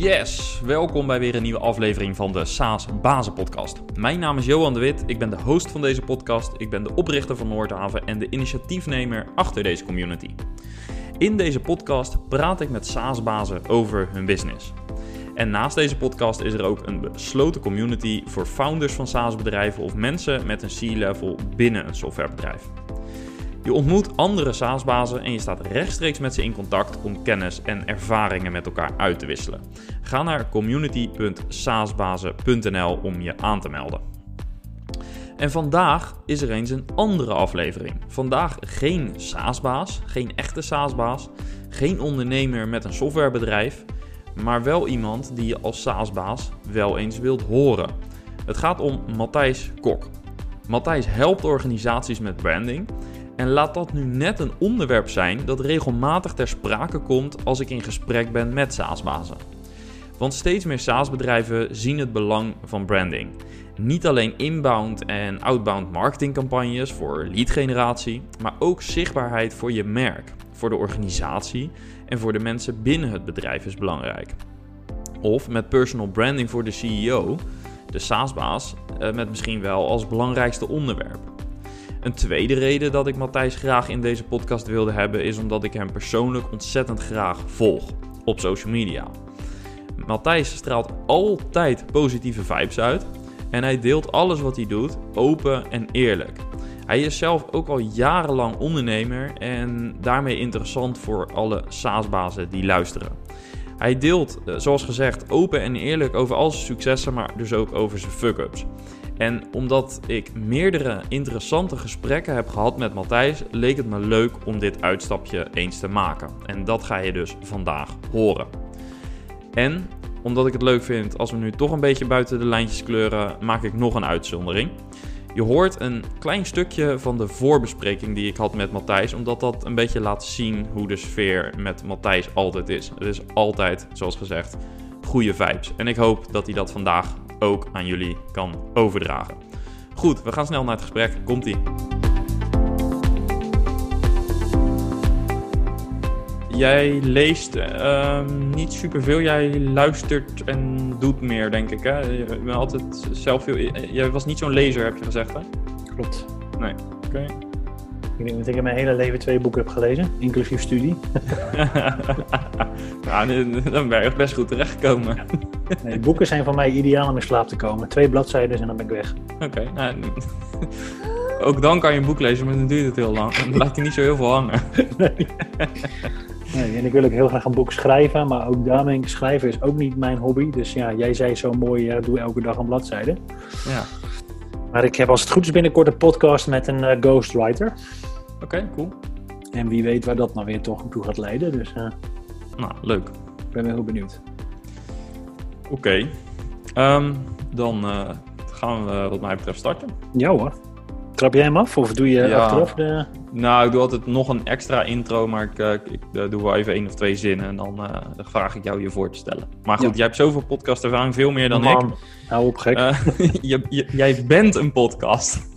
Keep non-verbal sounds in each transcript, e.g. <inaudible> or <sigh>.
Yes, welkom bij weer een nieuwe aflevering van de SaaS Bazen Podcast. Mijn naam is Johan de Wit, ik ben de host van deze podcast, ik ben de oprichter van Noordhaven en de initiatiefnemer achter deze community. In deze podcast praat ik met SaaS-bazen over hun business. En naast deze podcast is er ook een besloten community voor founders van SaaS-bedrijven of mensen met een C-level binnen een softwarebedrijf. Je ontmoet andere SaaS-bazen en je staat rechtstreeks met ze in contact om kennis en ervaringen met elkaar uit te wisselen. Ga naar community.saasbazen.nl om je aan te melden. En vandaag is er eens een andere aflevering. Vandaag geen SaaS-baas, geen echte SaaS-baas, geen ondernemer met een softwarebedrijf, maar wel iemand die je als SaaS-baas wel eens wilt horen. Het gaat om Matthijs Kok. Matthijs helpt organisaties met branding en laat dat nu net een onderwerp zijn dat regelmatig ter sprake komt als ik in gesprek ben met SaaS-bazen. Want steeds meer SaaS-bedrijven zien het belang van branding. Niet alleen inbound en outbound marketingcampagnes voor leadgeneratie, maar ook zichtbaarheid voor je merk, voor de organisatie en voor de mensen binnen het bedrijf is belangrijk. Of met personal branding voor de CEO, de SaaS-baas, eh, met misschien wel als belangrijkste onderwerp. Een tweede reden dat ik Matthijs graag in deze podcast wilde hebben is omdat ik hem persoonlijk ontzettend graag volg op social media. Matthijs straalt altijd positieve vibes uit en hij deelt alles wat hij doet open en eerlijk. Hij is zelf ook al jarenlang ondernemer en daarmee interessant voor alle SaaS-bazen die luisteren. Hij deelt, eh, zoals gezegd, open en eerlijk over al zijn successen, maar dus ook over zijn fuck-ups. En omdat ik meerdere interessante gesprekken heb gehad met Matthijs, leek het me leuk om dit uitstapje eens te maken. En dat ga je dus vandaag horen. En omdat ik het leuk vind als we nu toch een beetje buiten de lijntjes kleuren, maak ik nog een uitzondering. Je hoort een klein stukje van de voorbespreking die ik had met Matthijs, omdat dat een beetje laat zien hoe de sfeer met Matthijs altijd is. Het is altijd, zoals gezegd, goede vibes. En ik hoop dat hij dat vandaag ook aan jullie kan overdragen. Goed, we gaan snel naar het gesprek. Komt-ie. Jij leest uh, niet superveel, jij luistert en doet meer, denk ik. Hè? Je bent altijd zelf veel. Jij was niet zo'n lezer, heb je gezegd, hè? Klopt. Nee. Oké. Ik denk dat ik in mijn hele leven twee boeken heb gelezen, inclusief studie. <laughs> nou, dan ben je best goed terechtgekomen. Ja. Nee, boeken zijn voor mij ideaal om in slaap te komen. Twee bladzijden en dan ben ik weg. Oké, nou, <laughs> ook dan kan je een boek lezen, maar dan duurt het heel lang. Dan laat je niet zo heel veel hangen. <laughs> Nee. nee. en ik wil ook heel graag een boek schrijven, maar ook daarmee schrijven is ook niet mijn hobby. Dus ja, jij zei zo mooi, ja, doe elke dag een bladzijde. Ja. Maar ik heb als het goed is binnenkort een podcast met een uh, ghostwriter. Oké, cool. En wie weet waar dat nou weer toch toe gaat leiden. Dus, uh, nou, leuk. Ik ben heel benieuwd. Oké. Okay. Um, dan uh, gaan we wat mij betreft starten. Ja hoor. Trap jij hem af of doe je ja. achteraf de... Nou, ik doe altijd nog een extra intro, maar ik, uh, ik uh, doe wel even één of twee zinnen en dan, dan, vraag ik jou je voor te stellen. Maar goed, ja. jij hebt zoveel podcastervaring, veel meer dan Man, ik. Hou op gek. <laughs> je, je, jij bent een podcast.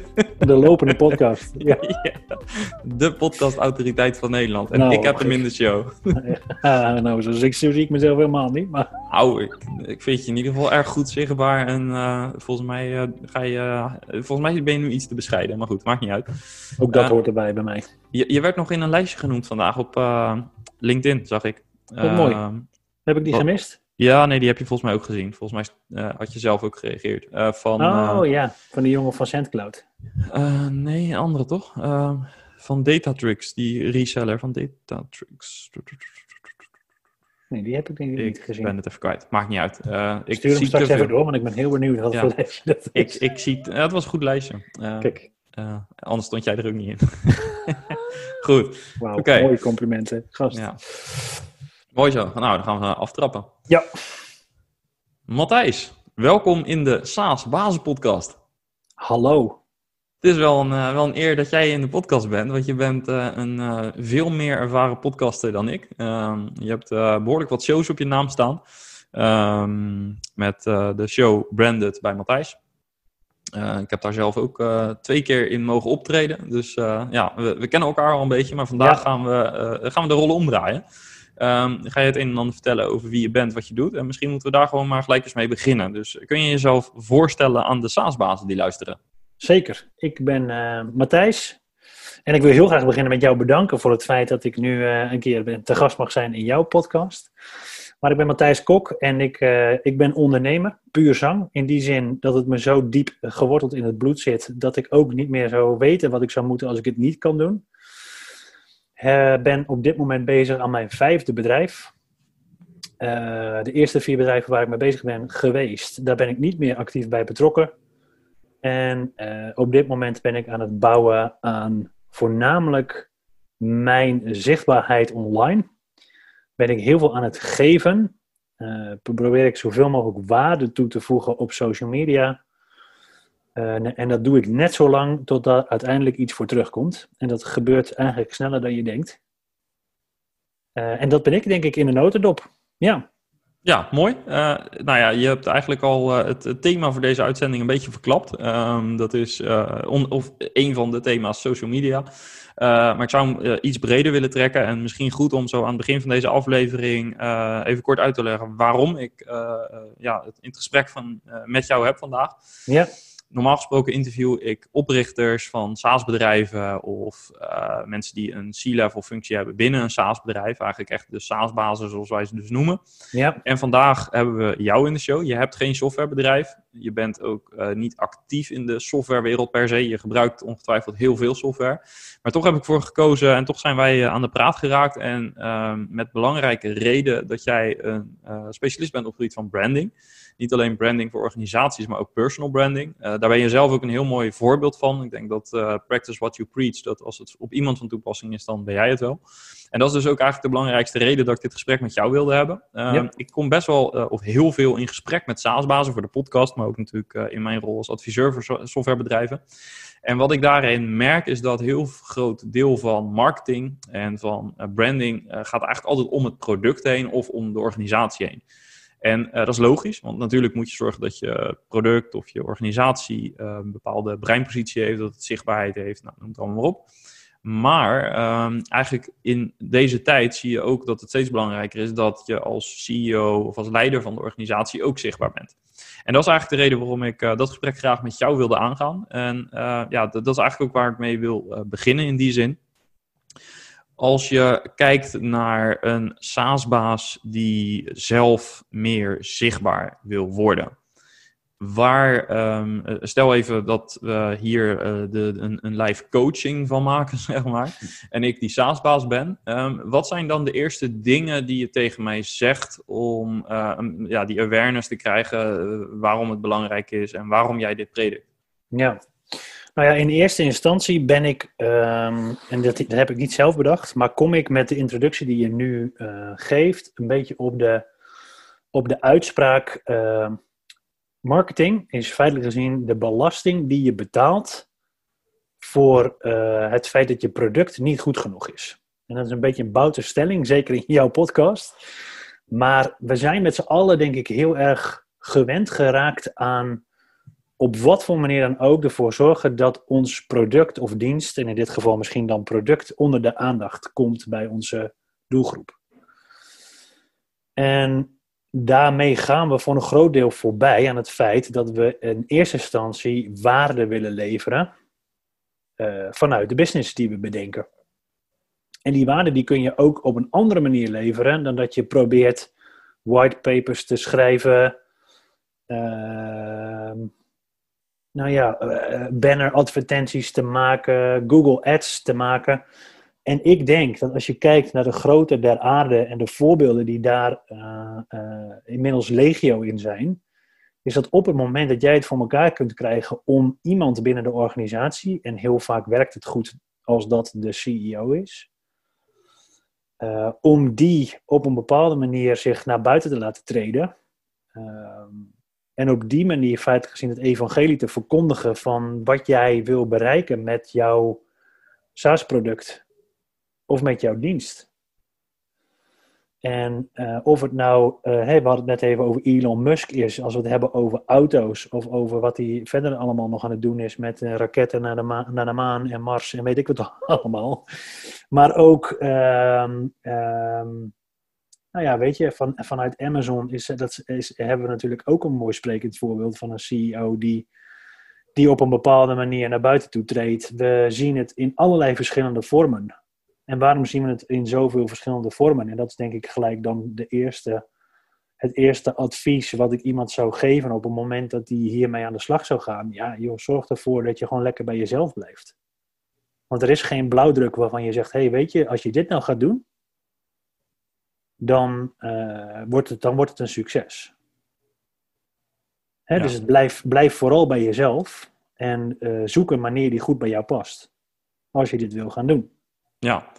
<laughs> De lopende podcast. <laughs> Ja. ja. De podcastautoriteit van Nederland. En nou, ik heb hem in de show. <laughs> Ja, nou, zo zie ik mezelf helemaal niet. Maar... Nou, ik, ik vind je in ieder geval erg goed zichtbaar. En uh, volgens, mij, uh, ga je, uh, volgens mij ben je nu iets te bescheiden. Maar goed, maakt niet uit. Ook dat hoort erbij bij mij. Je, je, werd nog in een lijstje genoemd vandaag op LinkedIn, zag ik. Wat mooi. Heb ik die wat, gemist? Ja, nee, die heb je volgens mij ook gezien. Volgens mij uh, had je zelf ook gereageerd. Uh, van, oh uh, ja, van de jongen van SendCloud. nee, een andere toch? van Datatrix, die reseller van Datatrix. Nee, die heb ik niet, ik gezien. Ik ben het even kwijt. Maakt niet uit. ik Stuur hem straks even door, want ik ben heel benieuwd wat ja. voor lijstje dat is. Ik, ik zie het. het was een goed lijstje. Kijk. anders stond jij er ook niet in. <laughs> goed. Wauw, okay. mooie complimenten. Gast. Ja. Mooi zo. Nou, dan gaan we aftrappen. Ja. Matthijs, welkom in de SaaS Bazen Hallo. Het is wel een, uh, wel een eer dat jij in de podcast bent, want je bent uh, een uh, veel meer ervaren podcaster dan ik. Ehm, je hebt behoorlijk wat shows op je naam staan. Um, met de show Branded bij Matthijs. ik heb daar zelf ook twee keer in mogen optreden. Dus ja, we, we, kennen elkaar al een beetje, maar vandaag ja. gaan, we, gaan we de rollen omdraaien. Ehm, ga je het een en ander vertellen over wie je bent, wat je doet. En misschien moeten we daar gewoon maar gelijk eens mee beginnen. Dus kun je jezelf voorstellen aan de SaaS-bazen die luisteren? Zeker. Ik ben uh, Matthijs. En ik wil heel graag beginnen met jou bedanken voor het feit dat ik nu uh, een keer te gast mag zijn in jouw podcast. Maar ik ben Matthijs Kok en ik, ik ben ondernemer, puur zang. In die zin dat het me zo diep geworteld in het bloed zit, dat ik ook niet meer zou weten wat ik zou moeten als ik het niet kan doen. Uh, ben op dit moment bezig aan mijn vijfde bedrijf. Uh, de eerste vier bedrijven waar ik mee bezig ben geweest, daar ben ik niet meer actief bij betrokken. En op dit moment ben ik aan het bouwen aan voornamelijk mijn zichtbaarheid online ben ik heel veel aan het geven. Probeer ik zoveel mogelijk waarde toe te voegen op social media. Uh, en dat doe ik net zo lang tot daar uiteindelijk iets voor terugkomt. En dat gebeurt eigenlijk sneller dan je denkt. Uh, en dat ben ik denk ik in de notendop. Ja. Ja, mooi. Uh, nou ja, je hebt eigenlijk al het, het, thema voor deze uitzending een beetje verklapt. Um, dat is on, of een van de thema's social media. maar ik zou hem iets breder willen trekken. En misschien goed om zo aan het begin van deze aflevering even kort uit te leggen waarom ik ja, het, in het gesprek van, met jou heb vandaag. Ja normaal gesproken interview ik oprichters van SaaS-bedrijven of uh, mensen die een C-level functie hebben binnen een SaaS-bedrijf. Eigenlijk echt de SaaS-basis zoals wij ze dus noemen. Ja. En vandaag hebben we jou in de show. Je hebt geen softwarebedrijf. Je bent ook uh, niet actief in de softwarewereld per se. Je gebruikt ongetwijfeld heel veel software. Maar toch heb ik voor gekozen en toch zijn wij uh, aan de praat geraakt. En met belangrijke reden dat jij een specialist bent op het gebied van branding. Niet alleen branding voor organisaties, maar ook personal branding. Uh, daar ben je zelf ook een heel mooi voorbeeld van. Ik denk dat uh, practice what you preach, dat als het op iemand van toepassing is, dan ben jij het wel. En dat is dus ook eigenlijk de belangrijkste reden dat ik dit gesprek met jou wilde hebben. Uh, ja. Ik kom best wel, of heel veel in gesprek met SaaS-bazen voor de podcast, maar ook natuurlijk in mijn rol als adviseur voor softwarebedrijven. En wat ik daarin merk is dat heel groot deel van marketing en van branding gaat eigenlijk altijd om het product heen of om de organisatie heen. En uh, dat is logisch, want natuurlijk moet je zorgen dat je product of je organisatie uh, een bepaalde breinpositie heeft, dat het zichtbaarheid heeft, nou, noem het allemaal maar op. Maar um, eigenlijk in deze tijd zie je ook dat het steeds belangrijker is dat je als CEO of als leider van de organisatie ook zichtbaar bent. En dat is eigenlijk de reden waarom ik uh, dat gesprek graag met jou wilde aangaan. En ja, dat, is eigenlijk ook waar ik mee wil beginnen in die zin. Als je kijkt naar een SaaS-baas die zelf meer zichtbaar wil worden. Waar, um, stel even dat we hier uh, de, een, een, live coaching van maken, <laughs> zeg maar. En ik die SaaS-baas ben. Um, wat zijn dan de eerste dingen die je tegen mij zegt om um, ja, die awareness te krijgen, uh, waarom het belangrijk is en waarom jij dit predikt? Ja, nou ja, in eerste instantie ben ik, um, en dat, heb ik niet zelf bedacht, maar kom ik met de introductie die je nu uh, geeft, een beetje op de, op de uitspraak: uh, marketing is feitelijk gezien de belasting die je betaalt voor uh, het feit dat je product niet goed genoeg is. En dat is een beetje een boute stelling, zeker in jouw podcast. Maar we zijn met z'n allen, denk ik, heel erg gewend geraakt aan op wat voor manier dan ook ervoor zorgen dat ons product of dienst, en in dit geval misschien dan product, onder de aandacht komt bij onze doelgroep. En daarmee gaan we voor een groot deel voorbij aan het feit dat we in eerste instantie waarde willen leveren uh, vanuit de business die we bedenken. En die waarde die kun je ook op een andere manier leveren dan dat je probeert whitepapers te schrijven, uh, nou ja, uh, banner advertenties te maken, Google Ads te maken. En ik denk dat als je kijkt naar de grootte der aarde en de voorbeelden die daar uh, uh, inmiddels legio in zijn, is dat op het moment dat jij het voor elkaar kunt krijgen om iemand binnen de organisatie, en heel vaak werkt het goed als dat de CEO is, om die op een bepaalde manier zich naar buiten te laten treden. Ehm, en op die manier feitelijk gezien het evangelie te verkondigen van wat jij wil bereiken met jouw SaaS-product of met jouw dienst. En uh, of het nou, uh, hey, we hadden het net even over Elon Musk is, als we het hebben over auto's of over wat hij verder allemaal nog aan het doen is met uh, raketten naar de, maan, naar de maan en Mars en weet ik wat <laughs> allemaal. Maar ook um, um, Nou ja, weet je, van, vanuit Amazon is, dat is, hebben we natuurlijk ook een mooi sprekend voorbeeld van een CEO die, die op een bepaalde manier naar buiten toe treedt. We zien het in allerlei verschillende vormen. En waarom zien we het in zoveel verschillende vormen? En dat is denk ik gelijk dan de eerste, het eerste advies wat ik iemand zou geven op het moment dat hij hiermee aan de slag zou gaan. Ja, joh, zorg ervoor dat je gewoon lekker bij jezelf blijft. Want er is geen blauwdruk waarvan je zegt, hé, hey, weet je, als je dit nou gaat doen, dan, uh, wordt, het, dan wordt het een succes. Hè, Dus het blijf, blijf vooral bij jezelf en uh, zoek een manier die goed bij jou past. Als je dit wil gaan doen. Ja,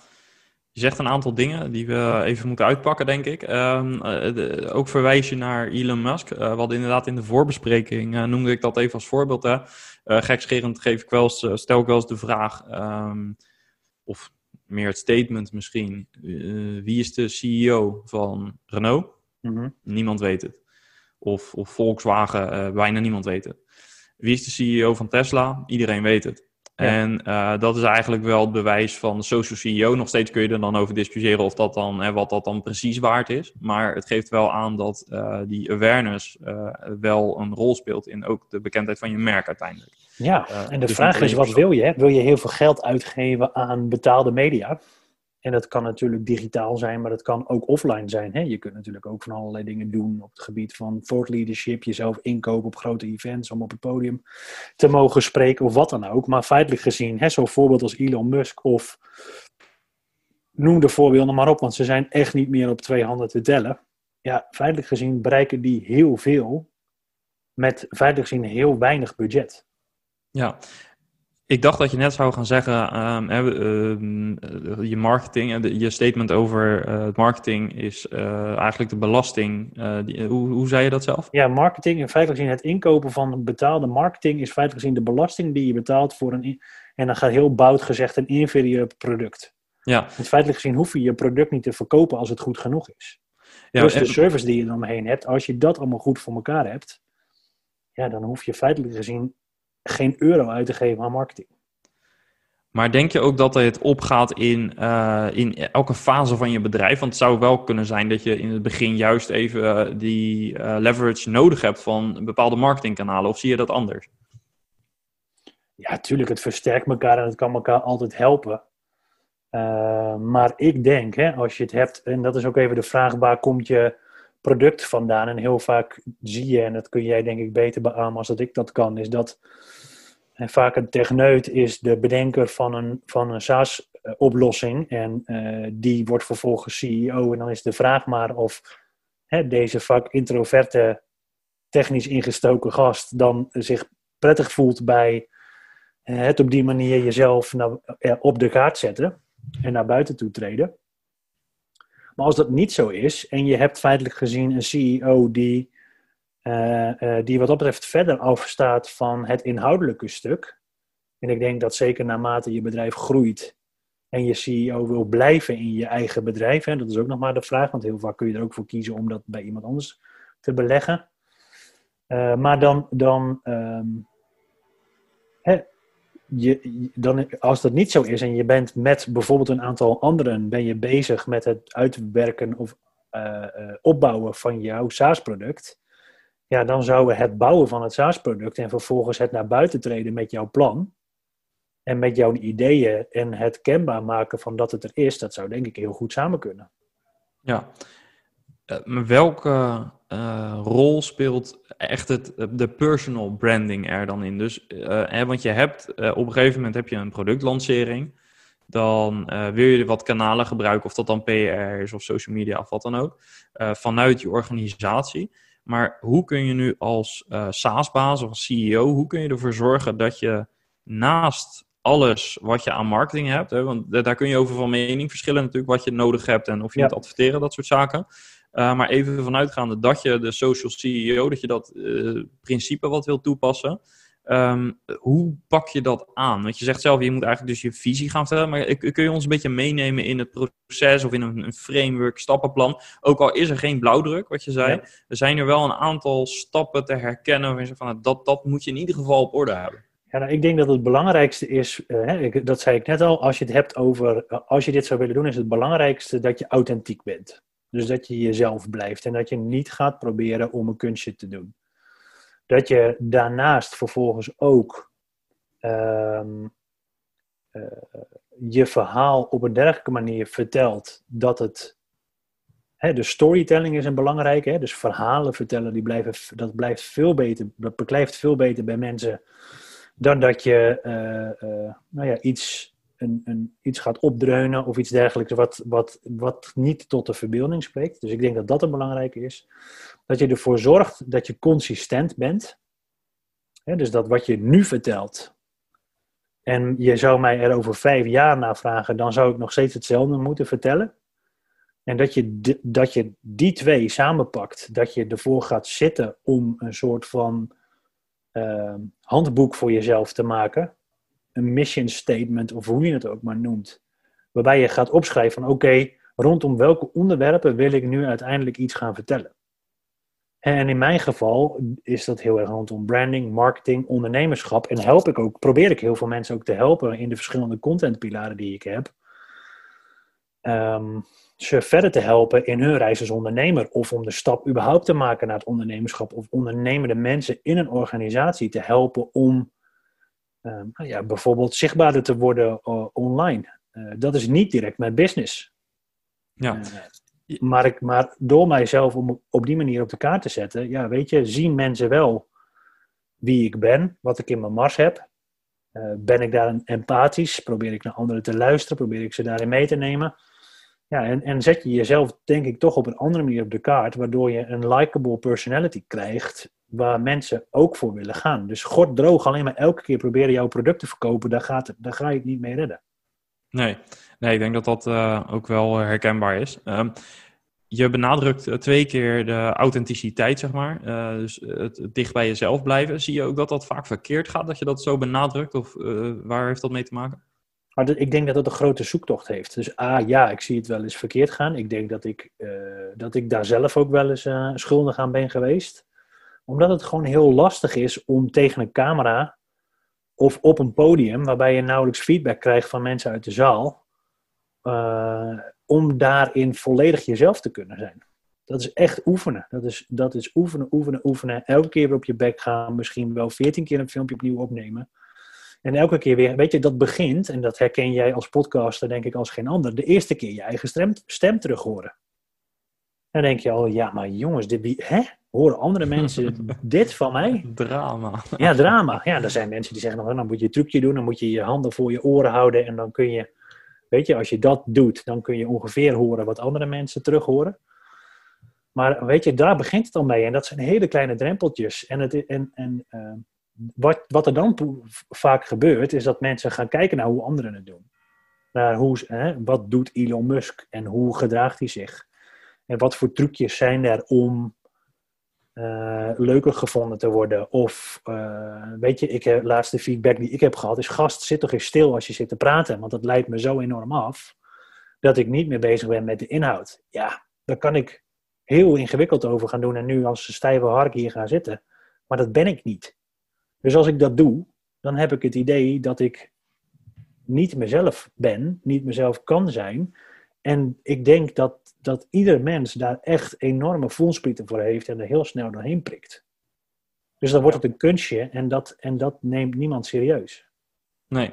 je zegt een aantal dingen die we even moeten uitpakken, denk ik. Um, uh, ook verwijs je naar Elon Musk. Uh, wat inderdaad in de voorbespreking uh, noemde ik dat even als voorbeeld. Hè. gekscherend geef ik wel eens, stel ik wel eens de vraag, um, of meer het statement misschien. wie is de CEO van Renault? Mm -hmm. Niemand weet het. Of, of Volkswagen, bijna niemand weet het. Wie is de CEO van Tesla? Iedereen weet het. En uh, dat is eigenlijk wel het bewijs van de social CEO. Nog steeds kun je er dan over discussiëren of dat dan, hè, wat dat dan precies waard is. Maar het geeft wel aan dat uh, die awareness uh, wel een rol speelt in ook de bekendheid van je merk uiteindelijk. Ja, en de dus vraag is, wat wil je? Wil je heel veel geld uitgeven aan betaalde media? En dat kan natuurlijk digitaal zijn, maar dat kan ook offline zijn. Hè? Je kunt natuurlijk ook van allerlei dingen doen op het gebied van thought leadership, jezelf inkopen op grote events om op het podium te mogen spreken of wat dan ook. Maar feitelijk gezien, zo'n voorbeeld als Elon Musk of noem de voorbeelden maar op, want ze zijn echt niet meer op twee handen te tellen. Ja, feitelijk gezien bereiken die heel veel met feitelijk gezien heel weinig budget. Ja, ik dacht dat je net zou gaan zeggen, um, uh, je marketing, je statement over uh, marketing is uh, eigenlijk de belasting. Die, hoe, hoe zei je dat zelf? Ja, marketing, in feite gezien het inkopen van betaalde marketing is feitelijk gezien de belasting die je betaalt voor een, en dan gaat heel bout gezegd, een inferieur product. Ja. Want feitelijk gezien hoef je je product niet te verkopen als het goed genoeg is. Ja, dus de service die je eromheen hebt, als je dat allemaal goed voor elkaar hebt, ja, dan hoef je feitelijk gezien geen euro uit te geven aan marketing. Maar denk je ook dat het opgaat in, uh, in elke fase van je bedrijf? Want het zou wel kunnen zijn dat je in het begin juist even uh, die uh, leverage nodig hebt van bepaalde marketingkanalen. Of zie je dat anders? Ja, tuurlijk, het versterkt elkaar en het kan elkaar altijd helpen. maar ik denk, hè, als je het hebt, en dat is ook even de vraag, waar komt je product vandaan? En heel vaak zie je, en dat kun jij denk ik beter beamen als dat ik dat kan, is dat en vaak een techneut is de bedenker van een, van een SaaS-oplossing. En uh, die wordt vervolgens CEO. En dan is de vraag maar of hè, deze vak introverte, technisch ingestoken gast dan zich prettig voelt bij uh, het op die manier jezelf nou, uh, op de kaart zetten en naar buiten toe treden. Maar als dat niet zo is en je hebt feitelijk gezien een CEO die uh, uh, die wat dat betreft verder afstaat van het inhoudelijke stuk. En ik denk dat zeker naarmate je bedrijf groeit en je CEO wil blijven in je eigen bedrijf, hè, dat is ook nog maar de vraag, want heel vaak kun je er ook voor kiezen om dat bij iemand anders te beleggen. Uh, maar dan, dan, um, hè, je, dan, als dat niet zo is en je bent met bijvoorbeeld een aantal anderen, ben je bezig met het uitwerken of opbouwen van jouw SaaS-product ja, dan zouden het bouwen van het SaaS-product en vervolgens het naar buiten treden met jouw plan en met jouw ideeën en het kenbaar maken van dat het er is, dat zou denk ik heel goed samen kunnen. Ja, eh, welke uh, rol speelt echt het, de personal branding er dan in? Dus, uh, hè, want je hebt op een gegeven moment heb je een productlancering. Dan wil je wat kanalen gebruiken, of dat dan PR is of social media of wat dan ook, vanuit je organisatie. Maar hoe kun je nu als SaaS-baas of als CEO, hoe kun je ervoor zorgen dat je naast alles wat je aan marketing hebt, hè, want daar kun je over van mening verschillen natuurlijk, wat je nodig hebt en of je moet adverteren, dat soort zaken. Uh, maar even vanuitgaande dat je de social CEO, dat je dat uh, principe wat wil toepassen. Um, hoe pak je dat aan? Want je zegt zelf, je moet eigenlijk dus je visie gaan vertellen. Maar kun je ons een beetje meenemen in het proces of in een, een framework, stappenplan? Ook al is er geen blauwdruk, wat je zei. Ja. Er zijn er wel een aantal stappen te herkennen. Van, dat, dat moet je in ieder geval op orde hebben. Ja, nou, ik denk dat het belangrijkste is, ik, dat zei ik net al, als je het hebt over, als je dit zou willen doen, is het belangrijkste dat je authentiek bent. Dus dat je jezelf blijft en dat je niet gaat proberen om een kunstje te doen. Dat je daarnaast vervolgens ook ehm, eh, je verhaal op een dergelijke manier vertelt dat het. Hè, de storytelling is een belangrijke, hè, dus verhalen vertellen, die blijven, dat blijft veel beter, dat beklijft veel beter bij mensen dan dat je uh, nou ja, iets, iets gaat opdreunen of iets dergelijks wat, wat, wat niet tot de verbeelding spreekt. Dus ik denk dat dat een belangrijke is. Dat je ervoor zorgt dat je consistent bent. Dus dat wat je nu vertelt, en je zou mij er over vijf jaar naar vragen, dan zou ik nog steeds hetzelfde moeten vertellen. En dat je, dat je die twee samenpakt, dat je ervoor gaat zitten om een soort van uh, handboek voor jezelf te maken. Een mission statement, of hoe je het ook maar noemt. Waarbij je gaat opschrijven van oké, rondom welke onderwerpen wil ik nu uiteindelijk iets gaan vertellen. En in mijn geval is dat heel erg rondom branding, marketing, ondernemerschap. En help ik ook, probeer ik heel veel mensen ook te helpen in de verschillende contentpilaren die ik heb. Um, ze verder te helpen in hun reis als ondernemer. Of om de stap überhaupt te maken naar het ondernemerschap. Of ondernemende mensen in een organisatie te helpen om um, nou ja, bijvoorbeeld zichtbaarder te worden uh, online. Uh, dat is niet direct mijn business. Ja. Uh, maar, ik, maar door mijzelf om op die manier op de kaart te zetten, ja, weet je, zien mensen wel wie ik ben, wat ik in mijn mars heb. Uh, ben ik daar empathisch? Probeer ik naar anderen te luisteren? Probeer ik ze daarin mee te nemen? Ja, en, en zet je jezelf, denk ik, toch op een andere manier op de kaart, waardoor je een likable personality krijgt, waar mensen ook voor willen gaan. Dus god droog alleen maar elke keer proberen jouw product te verkopen, daar, gaat, daar ga je het niet mee redden. Nee, nee ik denk dat dat uh, ook wel herkenbaar is. Um, je benadrukt twee keer de authenticiteit, zeg maar. Uh, dus het, het, dicht bij jezelf blijven. Zie je ook dat dat vaak verkeerd gaat, dat je dat zo benadrukt? Of uh, waar heeft dat mee te maken? Maar ik denk dat het een grote zoektocht heeft. Dus ah, ja, ik zie het wel eens verkeerd gaan. Ik denk dat ik, dat ik daar zelf ook wel eens schuldig aan ben geweest. Omdat het gewoon heel lastig is om tegen een camera of op een podium, waarbij je nauwelijks feedback krijgt van mensen uit de zaal, om daarin volledig jezelf te kunnen zijn. Dat is echt oefenen. Dat is, dat is oefenen, oefenen, oefenen. Elke keer weer op je bek gaan. Misschien wel veertien keer een filmpje opnieuw opnemen. En elke keer weer, weet je, dat begint, en dat herken jij als podcaster denk ik als geen ander, de eerste keer je eigen stem, stem terug horen. Dan denk je al, ja, maar jongens, dit, hè? Horen andere mensen <laughs> dit van mij? Drama. Ja, drama. Ja, er zijn mensen die zeggen, nou, dan moet je een trucje doen, dan moet je je handen voor je oren houden en dan kun je Weet je, als je dat doet, dan kun je ongeveer horen wat andere mensen terug horen. Maar weet je, daar begint het al mee. En dat zijn hele kleine drempeltjes. En, het, en, en uh, wat, wat er dan vaak gebeurt, is dat mensen gaan kijken naar hoe anderen het doen. Naar hoe, hè, wat doet Elon Musk en hoe gedraagt hij zich? En wat voor trucjes zijn er om uh, leuker gevonden te worden. Of, uh, weet je, ik heb, laatste feedback die ik heb gehad is: gast, zit toch eens stil als je zit te praten. Want dat leidt me zo enorm af dat ik niet meer bezig ben met de inhoud. Ja, daar kan ik heel ingewikkeld over gaan doen en nu als stijve hark hier gaan zitten. Maar dat ben ik niet. Dus als ik dat doe, dan heb ik het idee dat ik niet mezelf ben, niet mezelf kan zijn. En ik denk dat, dat ieder mens daar echt enorme voelsprieten voor heeft en er heel snel doorheen prikt. Dus dan wordt het een kunstje en dat, en dat neemt niemand serieus. Nee.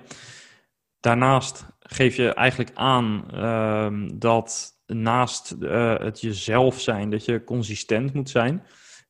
Daarnaast geef je eigenlijk aan uh, dat naast uh, het jezelf zijn, dat je consistent moet zijn.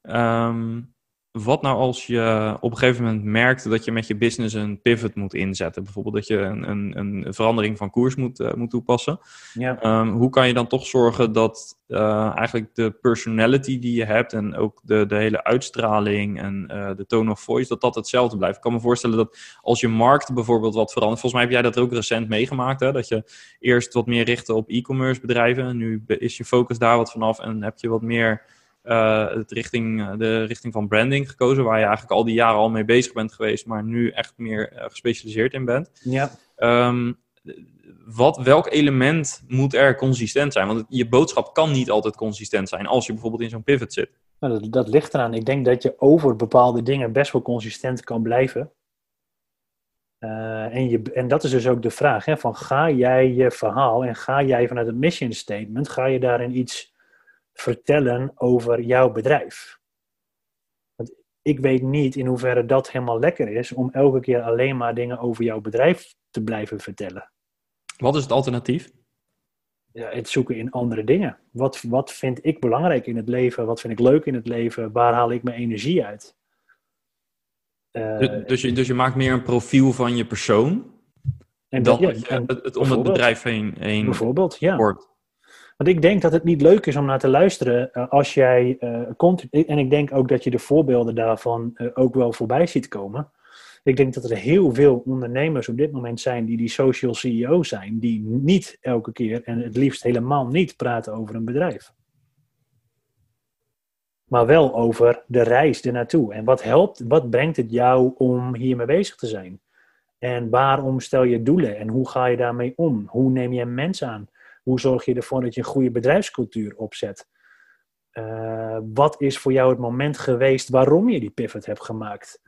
Um, wat nou als je op een gegeven moment merkt dat je met je business een pivot moet inzetten? Bijvoorbeeld dat je een, een, een verandering van koers moet, uh, moet toepassen. Ja. Um, hoe kan je dan toch zorgen dat uh, eigenlijk de personality die je hebt en ook de, de hele uitstraling en uh, de tone of voice, dat dat hetzelfde blijft? Ik kan me voorstellen dat als je markt bijvoorbeeld wat verandert, volgens mij heb jij dat ook recent meegemaakt, hè? dat je eerst wat meer richtte op e-commerce bedrijven. Nu is je focus daar wat vanaf en heb je wat meer het richting, eh, de richting van branding gekozen, waar je eigenlijk al die jaren al mee bezig bent geweest, maar nu echt meer uh, gespecialiseerd in bent. Ja. Um, wat, welk element moet er consistent zijn? Want je boodschap kan niet altijd consistent zijn als je bijvoorbeeld in zo'n pivot zit. Nou, dat, dat, ligt eraan. Ik denk dat je over bepaalde dingen best wel consistent kan blijven. Uh, en, je, en dat is dus ook de vraag: hè, van ga jij je verhaal en ga jij vanuit een mission statement, ga je daarin iets vertellen over jouw bedrijf. Want ik weet niet in hoeverre dat helemaal lekker is om elke keer alleen maar dingen over jouw bedrijf te blijven vertellen. Wat is het alternatief? Ja, het zoeken in andere dingen. Wat, wat vind ik belangrijk in het leven? Wat vind ik leuk in het leven? Waar haal ik mijn energie uit? Uh, dus, je, dus je maakt meer een profiel van je persoon en dan dat, het om het bedrijf heen, heen bijvoorbeeld, ja. wordt. Want ik denk dat het niet leuk is om naar te luisteren uh, als jij uh. En ik denk ook dat je de voorbeelden daarvan uh, ook wel voorbij ziet komen. Ik denk dat er heel veel ondernemers op dit moment zijn die die social CEO zijn, die niet elke keer en het liefst helemaal niet praten over een bedrijf. Maar wel over de reis ernaartoe. En wat helpt, wat brengt het jou om hiermee bezig te zijn? En waarom stel je doelen en hoe ga je daarmee om? Hoe neem je mensen aan? Hoe zorg je ervoor dat je een goede bedrijfscultuur opzet? Uh, wat is voor jou het moment geweest waarom je die pivot hebt gemaakt?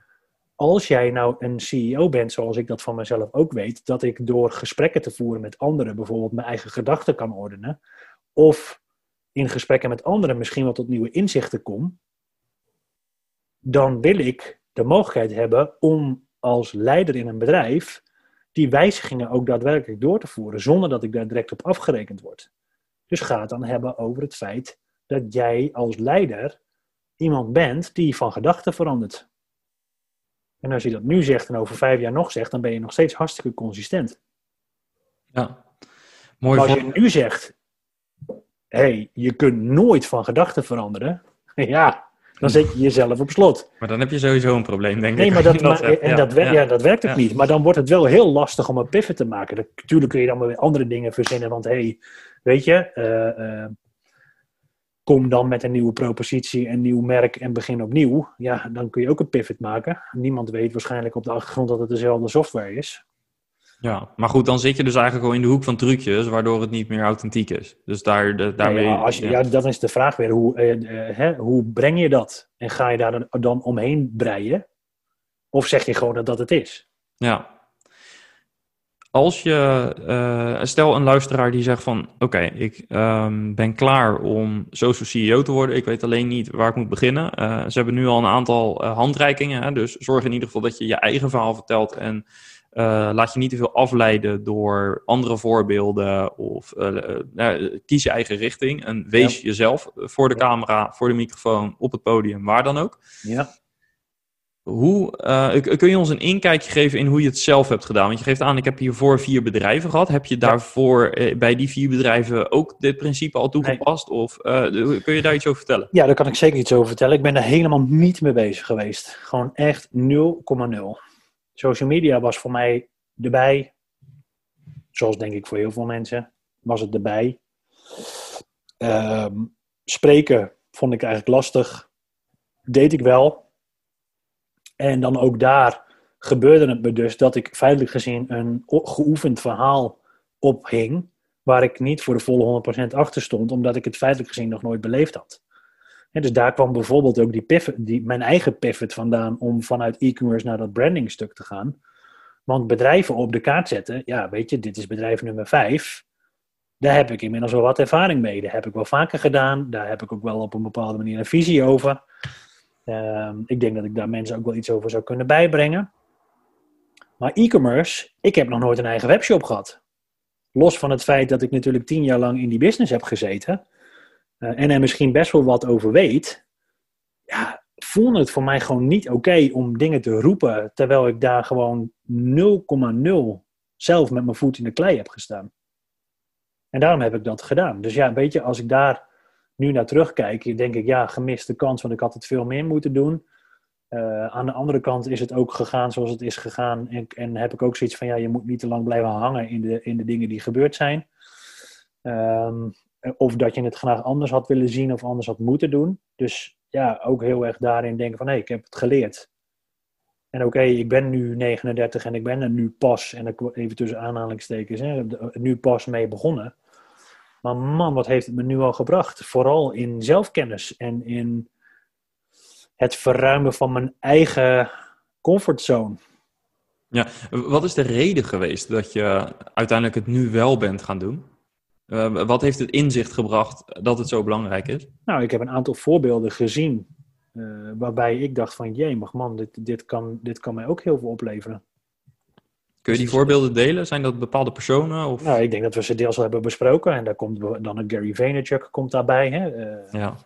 Als jij nou een CEO bent, zoals ik dat van mezelf ook weet, dat ik door gesprekken te voeren met anderen bijvoorbeeld mijn eigen gedachten kan ordenen, of in gesprekken met anderen misschien wel tot nieuwe inzichten kom, dan wil ik de mogelijkheid hebben om als leider in een bedrijf die wijzigingen ook daadwerkelijk door te voeren, zonder dat ik daar direct op afgerekend word. Dus ga het dan hebben over het feit dat jij als leider iemand bent die van gedachten verandert. En als je dat nu zegt en over vijf jaar nog zegt, dan ben je nog steeds hartstikke consistent. Ja, mooi. Maar als je nu zegt, hé, hey, je kunt nooit van gedachten veranderen, <laughs> ja, dan zet je jezelf op slot. Maar dan heb je sowieso een probleem, denk nee, ik. Maar dat, <laughs> maar, en ja, dat, ja, dat werkt ook niet. Maar dan wordt het wel heel lastig om een pivot te maken. Natuurlijk kun je dan weer andere dingen verzinnen. Want hé, hey, weet je, uh, uh, kom dan met een nieuwe propositie, een nieuw merk en begin opnieuw. Ja, dan kun je ook een pivot maken. Niemand weet waarschijnlijk op de achtergrond dat het dezelfde software is. Ja, maar goed, dan zit je dus eigenlijk al in de hoek van trucjes, waardoor het niet meer authentiek is. Dus daar, de, daarmee... Ja, als je, ja. dat is de vraag weer. Hoe, uh, hè, hoe breng je dat? En ga je daar dan omheen breien? Of zeg je gewoon dat dat het is? Ja. Als je, uh, stel een luisteraar die zegt van, oké, ik um, ben klaar om social CEO te worden. Ik weet alleen niet waar ik moet beginnen. Uh, ze hebben nu al een aantal handreikingen. Hè, dus zorg in ieder geval dat je je eigen verhaal vertelt en uh, laat je niet te veel afleiden door andere voorbeelden of uh, uh, kies je eigen richting en wees jezelf voor de camera, voor de microfoon, op het podium, waar dan ook. Ja. Hoe, kun je ons een inkijkje geven in hoe je het zelf hebt gedaan? Want je geeft aan, ik heb hiervoor vier bedrijven gehad. Heb je daarvoor bij die vier bedrijven ook dit principe al toegepast? Nee. Of kun je daar iets over vertellen? Ja, daar kan ik zeker iets over vertellen. Ik ben er helemaal niet mee bezig geweest. Gewoon echt 0,0. Social media was voor mij erbij. Zoals denk ik voor heel veel mensen was het erbij. Um, spreken vond ik eigenlijk lastig. Deed ik wel. En dan ook daar gebeurde het me dus dat ik feitelijk gezien een geoefend verhaal ophing. Waar ik niet voor de volle 100% achter stond, omdat ik het feitelijk gezien nog nooit beleefd had. Dus daar kwam bijvoorbeeld ook die pivot, die, mijn eigen pivot vandaan om vanuit e-commerce naar dat brandingstuk te gaan. Want bedrijven op de kaart zetten, ja, weet je, dit is bedrijf nummer 5. Daar heb ik inmiddels wel wat ervaring mee. Dat heb ik wel vaker gedaan. Daar heb ik ook wel op een bepaalde manier een visie over. Uh, ik denk dat ik daar mensen ook wel iets over zou kunnen bijbrengen. Maar e-commerce, ik heb nog nooit een eigen webshop gehad. Los van het feit dat ik natuurlijk tien jaar lang in die business heb gezeten. Uh, en er misschien best wel wat over weet. Ja, voelde het voor mij gewoon niet oké om dingen te roepen, terwijl ik daar gewoon 0,0 zelf met mijn voet in de klei heb gestaan. En daarom heb ik dat gedaan. Dus ja, weet je, als ik daar nu naar terugkijk, denk ik, ja, gemiste kans, want ik had het veel meer moeten doen. Uh, aan de andere kant is het ook gegaan zoals het is gegaan. En, en, heb ik ook zoiets van, ja, je moet niet te lang blijven hangen in de, in de dingen die gebeurd zijn. Um, of dat je het graag anders had willen zien of anders had moeten doen. Dus ja, ook heel erg daarin denken van hé, ik heb het geleerd. En oké, ik ben nu 39 en ik ben er nu pas, en even tussen aanhalingstekens, hè, nu pas mee begonnen. Maar man, wat heeft het me nu al gebracht? Vooral in zelfkennis en in het verruimen van mijn eigen comfortzone. Ja, wat is de reden geweest dat je uiteindelijk het nu wel bent gaan doen? Uh, wat heeft het inzicht gebracht dat het zo belangrijk is? Nou, ik heb een aantal voorbeelden gezien uh, waarbij ik dacht van, jee, man, dit, dit, kan, dit kan mij ook heel veel opleveren. Kun je die voorbeelden delen? Zijn dat bepaalde personen? Of? Nou, ik denk dat we ze deels al hebben besproken. En daar komt dan een Gary Vaynerchuk komt daarbij. Hè? Uh, ja.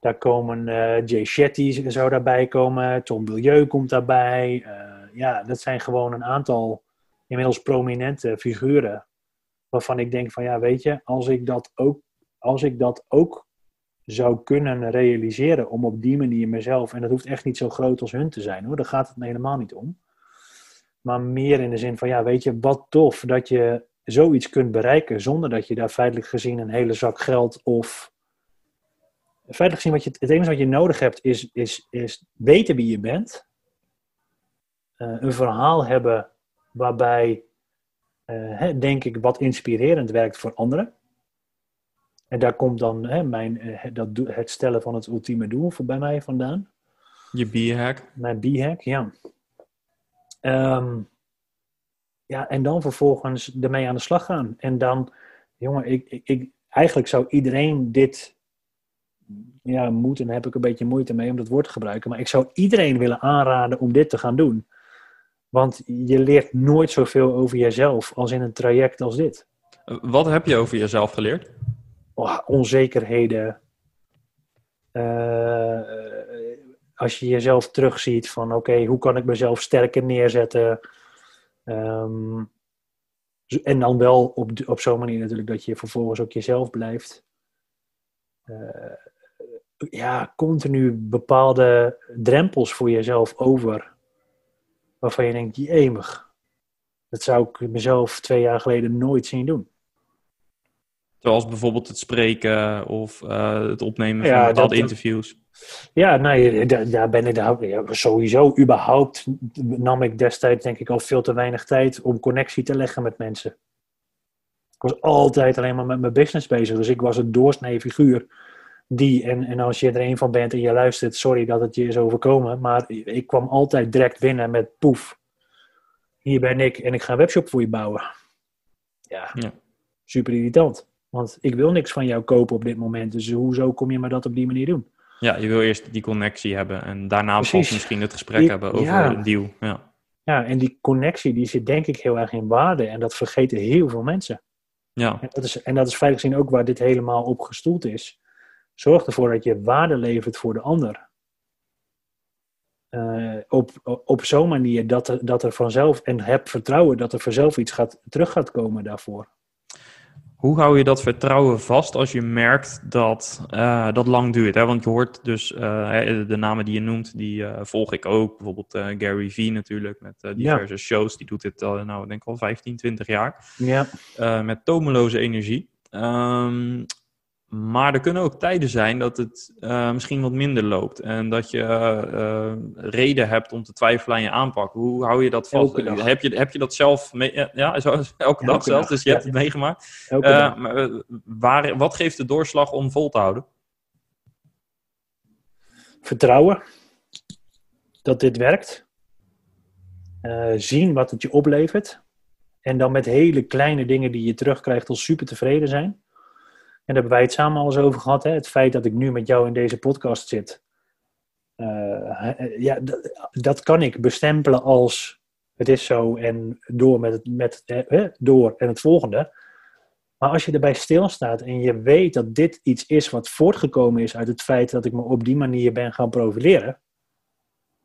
Daar komen uh, Jay Shetty zou daarbij komen. Tom Bilieu komt daarbij. ja, dat zijn gewoon een aantal inmiddels prominente figuren. Waarvan ik denk van, ja, weet je, als ik dat ook, als ik dat ook zou kunnen realiseren om op die manier mezelf, en dat hoeft echt niet zo groot als hun te zijn hoor, daar gaat het me helemaal niet om. Maar meer in de zin van, ja, weet je, wat tof dat je zoiets kunt bereiken zonder dat je daar feitelijk gezien een hele zak geld of. Feitelijk gezien, wat je, het enige wat je nodig hebt is, is, is weten wie je bent. Uh, een verhaal hebben waarbij, uh, denk ik, wat inspirerend werkt voor anderen. En daar komt dan hè, mijn, eh, dat, het stellen van het ultieme doel voor bij mij vandaan. Je B-hack. Mijn B-hack, ja. Um, ja, en dan vervolgens ermee aan de slag gaan. En dan, jongen, ik, ik, ik, eigenlijk zou iedereen dit, ja, moeten, heb ik een beetje moeite mee om dat woord te gebruiken, maar ik zou iedereen willen aanraden om dit te gaan doen. Want je leert nooit zoveel over jezelf als in een traject als dit. Wat heb je over jezelf geleerd? oh, onzekerheden. Uh, als je jezelf terugziet van oké, hoe kan ik mezelf sterker neerzetten? Um, en dan wel op, op zo'n manier natuurlijk dat je vervolgens ook jezelf blijft. Uh, ja, continu bepaalde drempels voor jezelf over. Waarvan je denkt, jemig. Dat zou ik mezelf twee jaar geleden nooit zien doen. Zoals bijvoorbeeld het spreken of uh, het opnemen van ja, dat, interviews. Ja, nee, daar ben ik daar, ja, sowieso. Überhaupt nam ik destijds denk ik al veel te weinig tijd om connectie te leggen met mensen. Ik was altijd alleen maar met mijn business bezig. Dus ik was een doorsnee figuur. Die, en, en als je er een van bent en je luistert, sorry dat het je is overkomen. Maar ik kwam altijd direct binnen met poef. Hier ben ik en ik ga een webshop voor je bouwen. Ja, ja. super irritant. Want ik wil niks van jou kopen op dit moment. Dus hoezo kom je maar dat op die manier doen? Ja, je wil eerst die connectie hebben. En daarna pas misschien het gesprek hebben over een deal. Ja. ja, en die connectie die zit denk ik heel erg in waarde. En dat vergeten heel veel mensen. Ja. En dat is, en dat is feitelijk gezien ook waar dit helemaal op gestoeld is. Zorg ervoor dat je waarde levert voor de ander. Uh, op, op zo'n manier dat er, dat er vanzelf, en heb vertrouwen dat er vanzelf iets gaat, terug gaat komen daarvoor. Hoe hou je dat vertrouwen vast als je merkt dat uh, dat lang duurt? Hè? Want je hoort dus uh, de namen die je noemt, die uh, volg ik ook. Bijvoorbeeld Gary Vee natuurlijk, met diverse ja. shows. Die doet dit al, nou, denk ik al 15, 20 jaar. Ja. met tomeloze energie. Um, maar er kunnen ook tijden zijn dat het uh, misschien wat minder loopt. En dat je uh, reden hebt om te twijfelen aan je aanpak. Hoe hou je dat vast? Heb je, heb je dat zelf mee, ja, zo, elke, <laughs> elke dag zelf, dus je hebt het meegemaakt. maar, waar, wat geeft de doorslag om vol te houden? Vertrouwen dat dit werkt. zien wat het je oplevert. En dan met hele kleine dingen die je terugkrijgt al super tevreden zijn. En daar hebben wij het samen al eens over gehad. Hè? Het feit dat ik nu met jou in deze podcast zit. Uh, ja, dat kan ik bestempelen als het is zo en door, met het, met, eh, door en het volgende. Maar als je erbij stilstaat en je weet dat dit iets is wat voortgekomen is uit het feit dat ik me op die manier ben gaan profileren.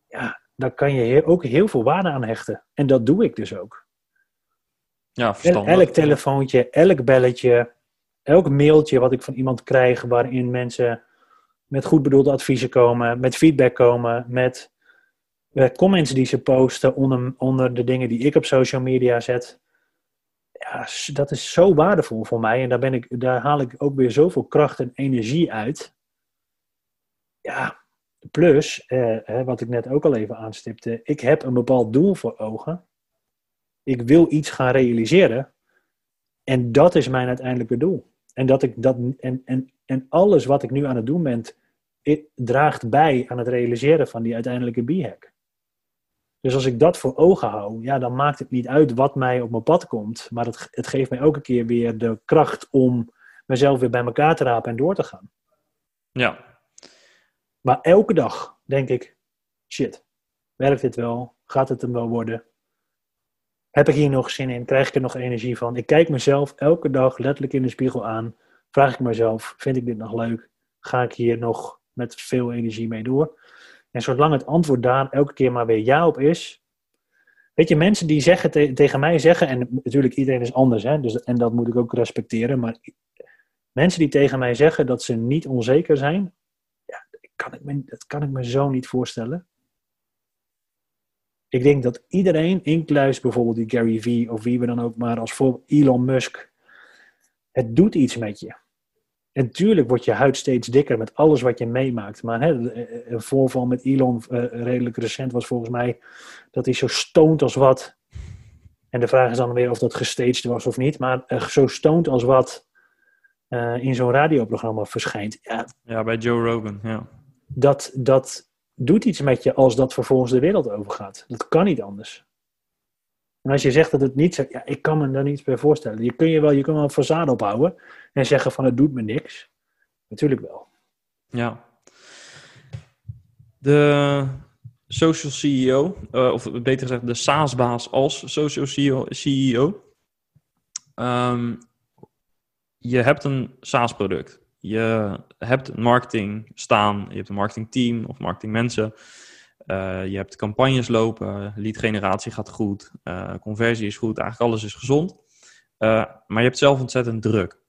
Ja, dan kan je ook heel veel waarde aan hechten. En dat doe ik dus ook. Ja, verstandig. Elk telefoontje, elk belletje, elk mailtje wat ik van iemand krijg waarin mensen met goed bedoelde adviezen komen, met feedback komen, met uh, comments die ze posten onder, onder de dingen die ik op social media zet. Ja, dat is zo waardevol voor mij en daar, ben ik, daar haal ik ook weer zoveel kracht en energie uit. Ja, plus, eh, wat ik net ook al even aanstipte, ik heb een bepaald doel voor ogen. Ik wil iets gaan realiseren. En dat is mijn uiteindelijke doel. En, dat ik dat, en, en, en alles wat ik nu aan het doen ben, draagt bij aan het realiseren van die uiteindelijke b-hack. Dus als ik dat voor ogen hou, ja, dan maakt het niet uit wat mij op mijn pad komt. Maar het, het geeft mij elke keer weer de kracht om mezelf weer bij elkaar te rapen en door te gaan. Ja. Maar elke dag denk ik, shit, werkt dit wel? Gaat het hem wel worden? Heb ik hier nog zin in? Krijg ik er nog energie van? Ik kijk mezelf elke dag letterlijk in de spiegel aan. Vraag ik mezelf, vind ik dit nog leuk? Ga ik hier nog met veel energie mee door? En zolang het antwoord daar elke keer maar weer ja op is. Weet je, mensen die tegen mij zeggen, en natuurlijk iedereen is anders, hè, dus, en dat moet ik ook respecteren, maar mensen die tegen mij zeggen dat ze niet onzeker zijn, ja, kan ik me, dat kan ik me zo niet voorstellen. Ik denk dat iedereen, inclusief bijvoorbeeld die Gary Vee of wie we dan ook maar als voorbeeld Elon Musk, het doet iets met je. En natuurlijk wordt je huid steeds dikker met alles wat je meemaakt. Maar hè, een voorval met Elon uh, redelijk recent was volgens mij dat hij zo stoont als wat. En de vraag is dan weer of dat gestaged was of niet. Maar uh, zo stoont als wat uh, in zo'n radioprogramma verschijnt. Ja, ja, bij Joe Rogan, ja. Dat, dat doet iets met je als dat vervolgens de wereld overgaat. Dat kan niet anders. En als je zegt dat het niet zo, ja, ik kan me daar niets bij voorstellen. Je kun je wel, je kunt wel een façade ophouden en zeggen van het doet me niks. Natuurlijk wel. Ja. De social CEO, uh, of beter gezegd de SaaS-baas als social CEO. CEO. Um, je hebt een SaaS-product. Je hebt marketing staan, je hebt een marketingteam of marketingmensen. Uh, je hebt campagnes lopen, lead generatie gaat goed, uh, conversie is goed, eigenlijk alles is gezond. Uh, maar je hebt zelf ontzettend druk.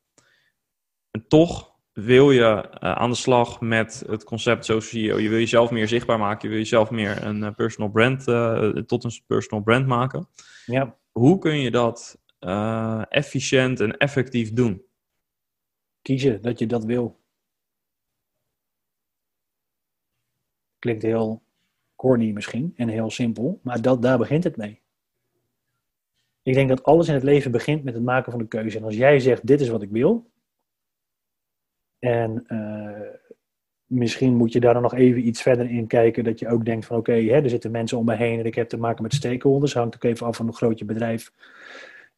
En toch wil je aan de slag met het concept social Je wil jezelf meer zichtbaar maken, je wil jezelf meer een personal brand, tot een personal brand maken. Ja. Hoe kun je dat efficiënt en effectief doen? Kiezen dat je dat wil. Klinkt heel corny misschien en heel simpel, maar dat, daar begint het mee. Ik denk dat alles in het leven begint met het maken van een keuze. En als jij zegt, dit is wat ik wil, en uh, misschien moet je daar dan nog even iets verder in kijken, dat je ook denkt van oké, er zitten mensen om me heen en ik heb te maken met stakeholders. Hangt ook even af van hoe groot je bedrijf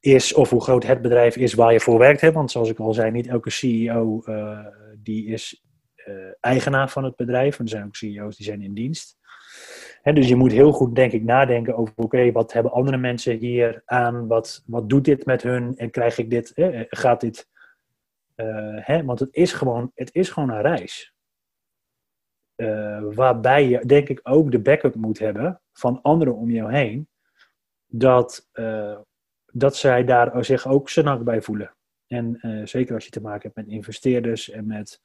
is of hoe groot het bedrijf is waar je voor werkt. Hè? Want zoals ik al zei, niet elke CEO uh, die is uh, eigenaar van het bedrijf. Er zijn ook CEO's die zijn in dienst dus je moet heel goed, denk ik, nadenken over: oké, wat hebben andere mensen hier aan? Wat, wat doet dit met hun? En krijg ik dit? Hè, gaat dit? Uh, hè, want het is, gewoon, het is gewoon een reis. Waarbij je, denk ik, ook de backup moet hebben van anderen om jou heen. Dat, dat zij daar zich ook zenak bij voelen. En zeker als je te maken hebt met investeerders en met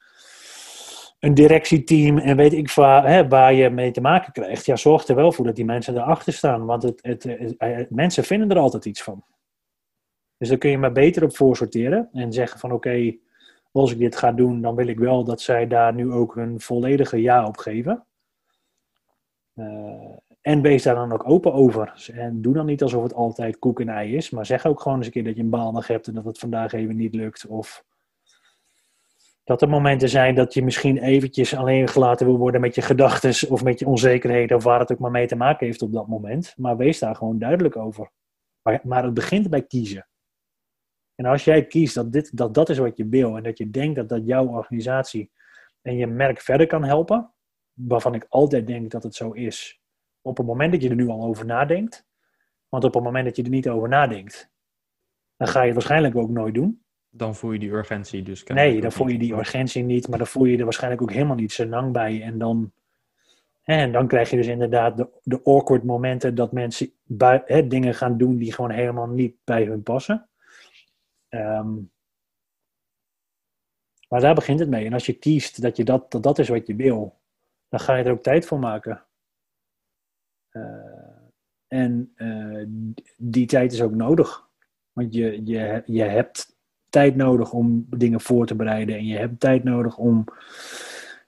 een directieteam en weet ik waar, hè, waar je mee te maken krijgt, ja, zorg er wel voor dat die mensen erachter staan. Want het, het, mensen vinden er altijd iets van. Dus daar kun je maar beter op voorsorteren en zeggen van oké, als ik dit ga doen, dan wil ik wel dat zij daar nu ook hun volledige ja op geven. Uh, en wees daar dan ook open over. En doe dan niet alsof het altijd koek en ei is, maar zeg ook gewoon eens een keer dat je een baal nog hebt en dat het vandaag even niet lukt. Of dat er momenten zijn dat je misschien eventjes alleen gelaten wil worden met je gedachten of met je onzekerheden of waar het ook maar mee te maken heeft op dat moment. Maar wees daar gewoon duidelijk over. Maar, maar het begint bij kiezen. En als jij kiest dat, dit, dat dat is wat je wil en dat je denkt dat dat jouw organisatie en je merk verder kan helpen, waarvan ik altijd denk dat het zo is, op het moment dat je er nu al over nadenkt, want op het moment dat je er niet over nadenkt, dan ga je het waarschijnlijk ook nooit doen dan voel je die urgentie dus. Nee, dan voel je die urgentie niet, maar dan voel je er waarschijnlijk ook helemaal niet zo lang bij. En dan, en dan krijg je dus inderdaad de, de awkward momenten dat mensen bui, hè, dingen gaan doen die gewoon helemaal niet bij hun passen. Um, maar daar begint het mee. En als je kiest dat, je dat, dat dat is wat je wil, dan ga je er ook tijd voor maken. En uh, die tijd is ook nodig. Want je, je, je hebt tijd nodig om dingen voor te bereiden. En je hebt tijd nodig om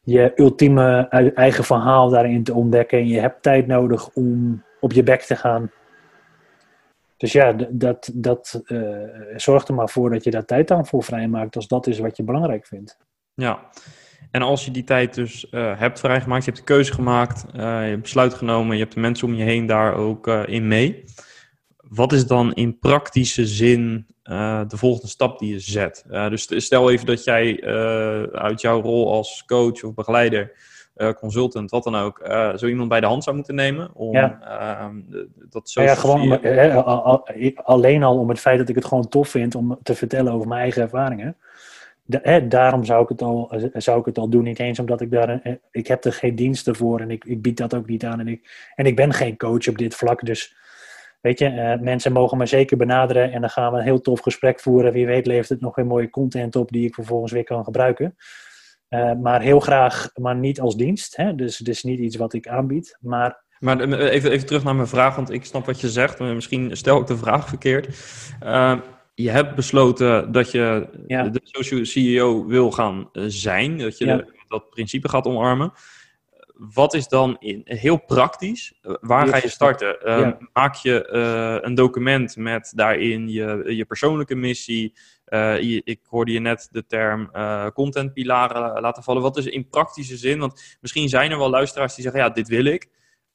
je ultieme eigen verhaal daarin te ontdekken. En je hebt tijd nodig om op je bek te gaan. Dus ja, dat, dat uh, zorg er maar voor dat je daar tijd aan voor vrijmaakt als dat is wat je belangrijk vindt. Ja, En als je die tijd dus uh, hebt vrijgemaakt, je hebt de keuze gemaakt, uh, je hebt besluit genomen, je hebt de mensen om je heen daar ook uh, in mee. Wat is dan in praktische zin de volgende stap die je zet? dus stel even dat jij uit jouw rol als coach of begeleider, consultant, wat dan ook, zo iemand bij de hand zou moeten nemen om ja. Ehm, dat zo. Ja, gewoon alleen al om het feit dat ik het gewoon tof vind om te vertellen over mijn eigen ervaringen hè, daarom zou ik, het al, eh, zou ik het al doen. Niet eens omdat ik daar. Een, ik heb er geen diensten voor en ik, ik bied dat ook niet aan. En ik, en ik ben geen coach op dit vlak. Dus weet je, uh, mensen mogen me zeker benaderen. En dan gaan we een heel tof gesprek voeren. Wie weet levert het nog weer mooie content op die ik vervolgens weer kan gebruiken. Maar heel graag, maar niet als dienst. Hè? Dus het is niet iets wat ik aanbied. Maar maar even, even terug naar mijn vraag, want ik snap wat je zegt. Misschien stel ik de vraag verkeerd. Je hebt besloten dat je de social CEO wil gaan eh, zijn, dat je dat principe gaat omarmen. Wat is dan in, heel praktisch, eh, waar ga je starten? Ehm, maak je uh, een document met daarin je, je persoonlijke missie? Uh, ik hoorde je net de term contentpilaren laten vallen. Wat is in praktische zin? Want misschien zijn er wel luisteraars die zeggen, ja, dit wil ik.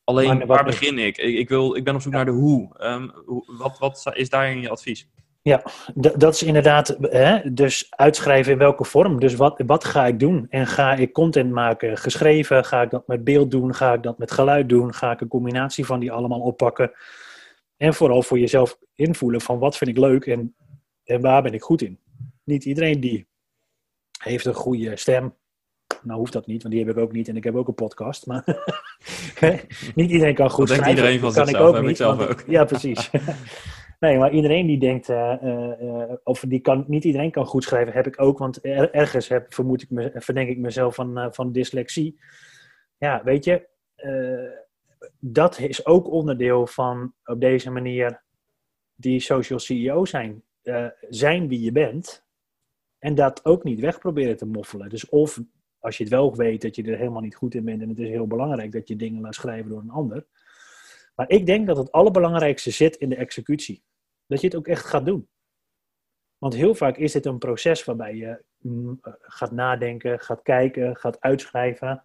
Alleen, waar begin ik? ik? Ik, wil, ik ben op zoek naar de hoe. Um, wat, wat is daarin je advies? Ja, dat is inderdaad, hè, dus uitschrijven in welke vorm. Dus wat, wat ga ik doen? En ga ik content maken geschreven? Ga ik dat met beeld doen? Ga ik dat met geluid doen? Ga ik een combinatie van die allemaal oppakken? En vooral voor jezelf invoelen van wat vind ik leuk en, en waar ben ik goed in? Niet iedereen die heeft een goede stem. Nou hoeft dat niet, want die heb ik ook niet en ik heb ook een podcast. Maar <laughs> niet iedereen kan goed dat schrijven. iedereen van zichzelf, ik ook niet. Ik zelf ook. Ja, precies. <laughs> Nee, maar iedereen die denkt, uh, of die kan, niet iedereen kan goed schrijven, heb ik ook, want ergens heb, vermoed ik me, verdenk ik mezelf van, van dyslexie. Ja, weet je, dat is ook onderdeel van op deze manier die social CEO zijn. zijn wie je bent en dat ook niet weg proberen te moffelen. Dus of als je het wel weet dat je er helemaal niet goed in bent en het is heel belangrijk dat je dingen laat schrijven door een ander maar ik denk dat het allerbelangrijkste zit in de executie. Dat je het ook echt gaat doen. Want heel vaak is dit een proces waarbij je mm, eh, gaat nadenken, gaat kijken, gaat uitschrijven.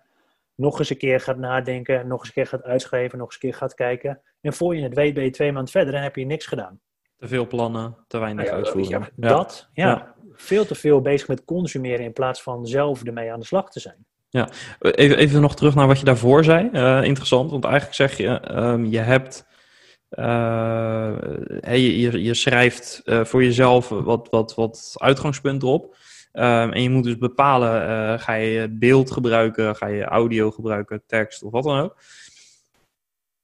Nog eens een keer gaat nadenken, nog eens een keer gaat uitschrijven, nog eens een keer gaat kijken. En voor je het weet ben je twee maanden verder en heb je niks gedaan. Te veel plannen, te weinig ja, uitvoeren. Ja, dat, ja, Veel te veel bezig met consumeren in plaats van zelf ermee aan de slag te zijn. Ja, even, even nog terug naar wat je daarvoor zei. Uh, interessant, want eigenlijk zeg je, um, je hebt. Uh, je, je, schrijft uh, voor jezelf wat, wat, wat uitgangspunten op. Um, en je moet dus bepalen, ga je beeld gebruiken, ga je audio gebruiken, tekst of wat dan ook.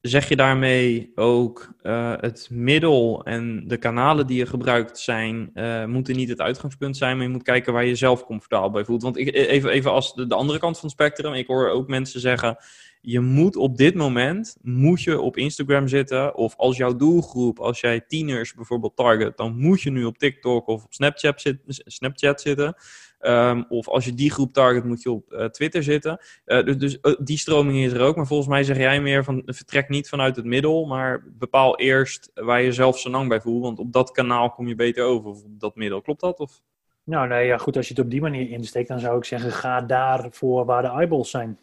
Zeg je daarmee ook uh, het middel en de kanalen die je gebruikt zijn, uh, moeten niet het uitgangspunt zijn, maar je moet kijken waar je zelf comfortabel bij voelt. Want ik, e-, even, even als de, de, andere kant van het spectrum, ik hoor ook mensen zeggen, je moet op dit moment, moet je op Instagram zitten, of als jouw doelgroep, als jij tieners bijvoorbeeld target, dan moet je nu op TikTok of op Snapchat, Snapchat zitten. Um, of als je die groep target, moet je op uh, Twitter zitten. Uh, dus dus uh, die stroming is er ook. Maar volgens mij zeg jij meer van vertrek niet vanuit het middel, maar bepaal eerst waar je zelf zo lang bij voelt. Want op dat kanaal kom je beter over, of op dat middel. Klopt dat? Of? Nou, nee, ja, goed. Als je het op die manier insteekt, dan zou ik zeggen: ga daar voor waar de eyeballs zijn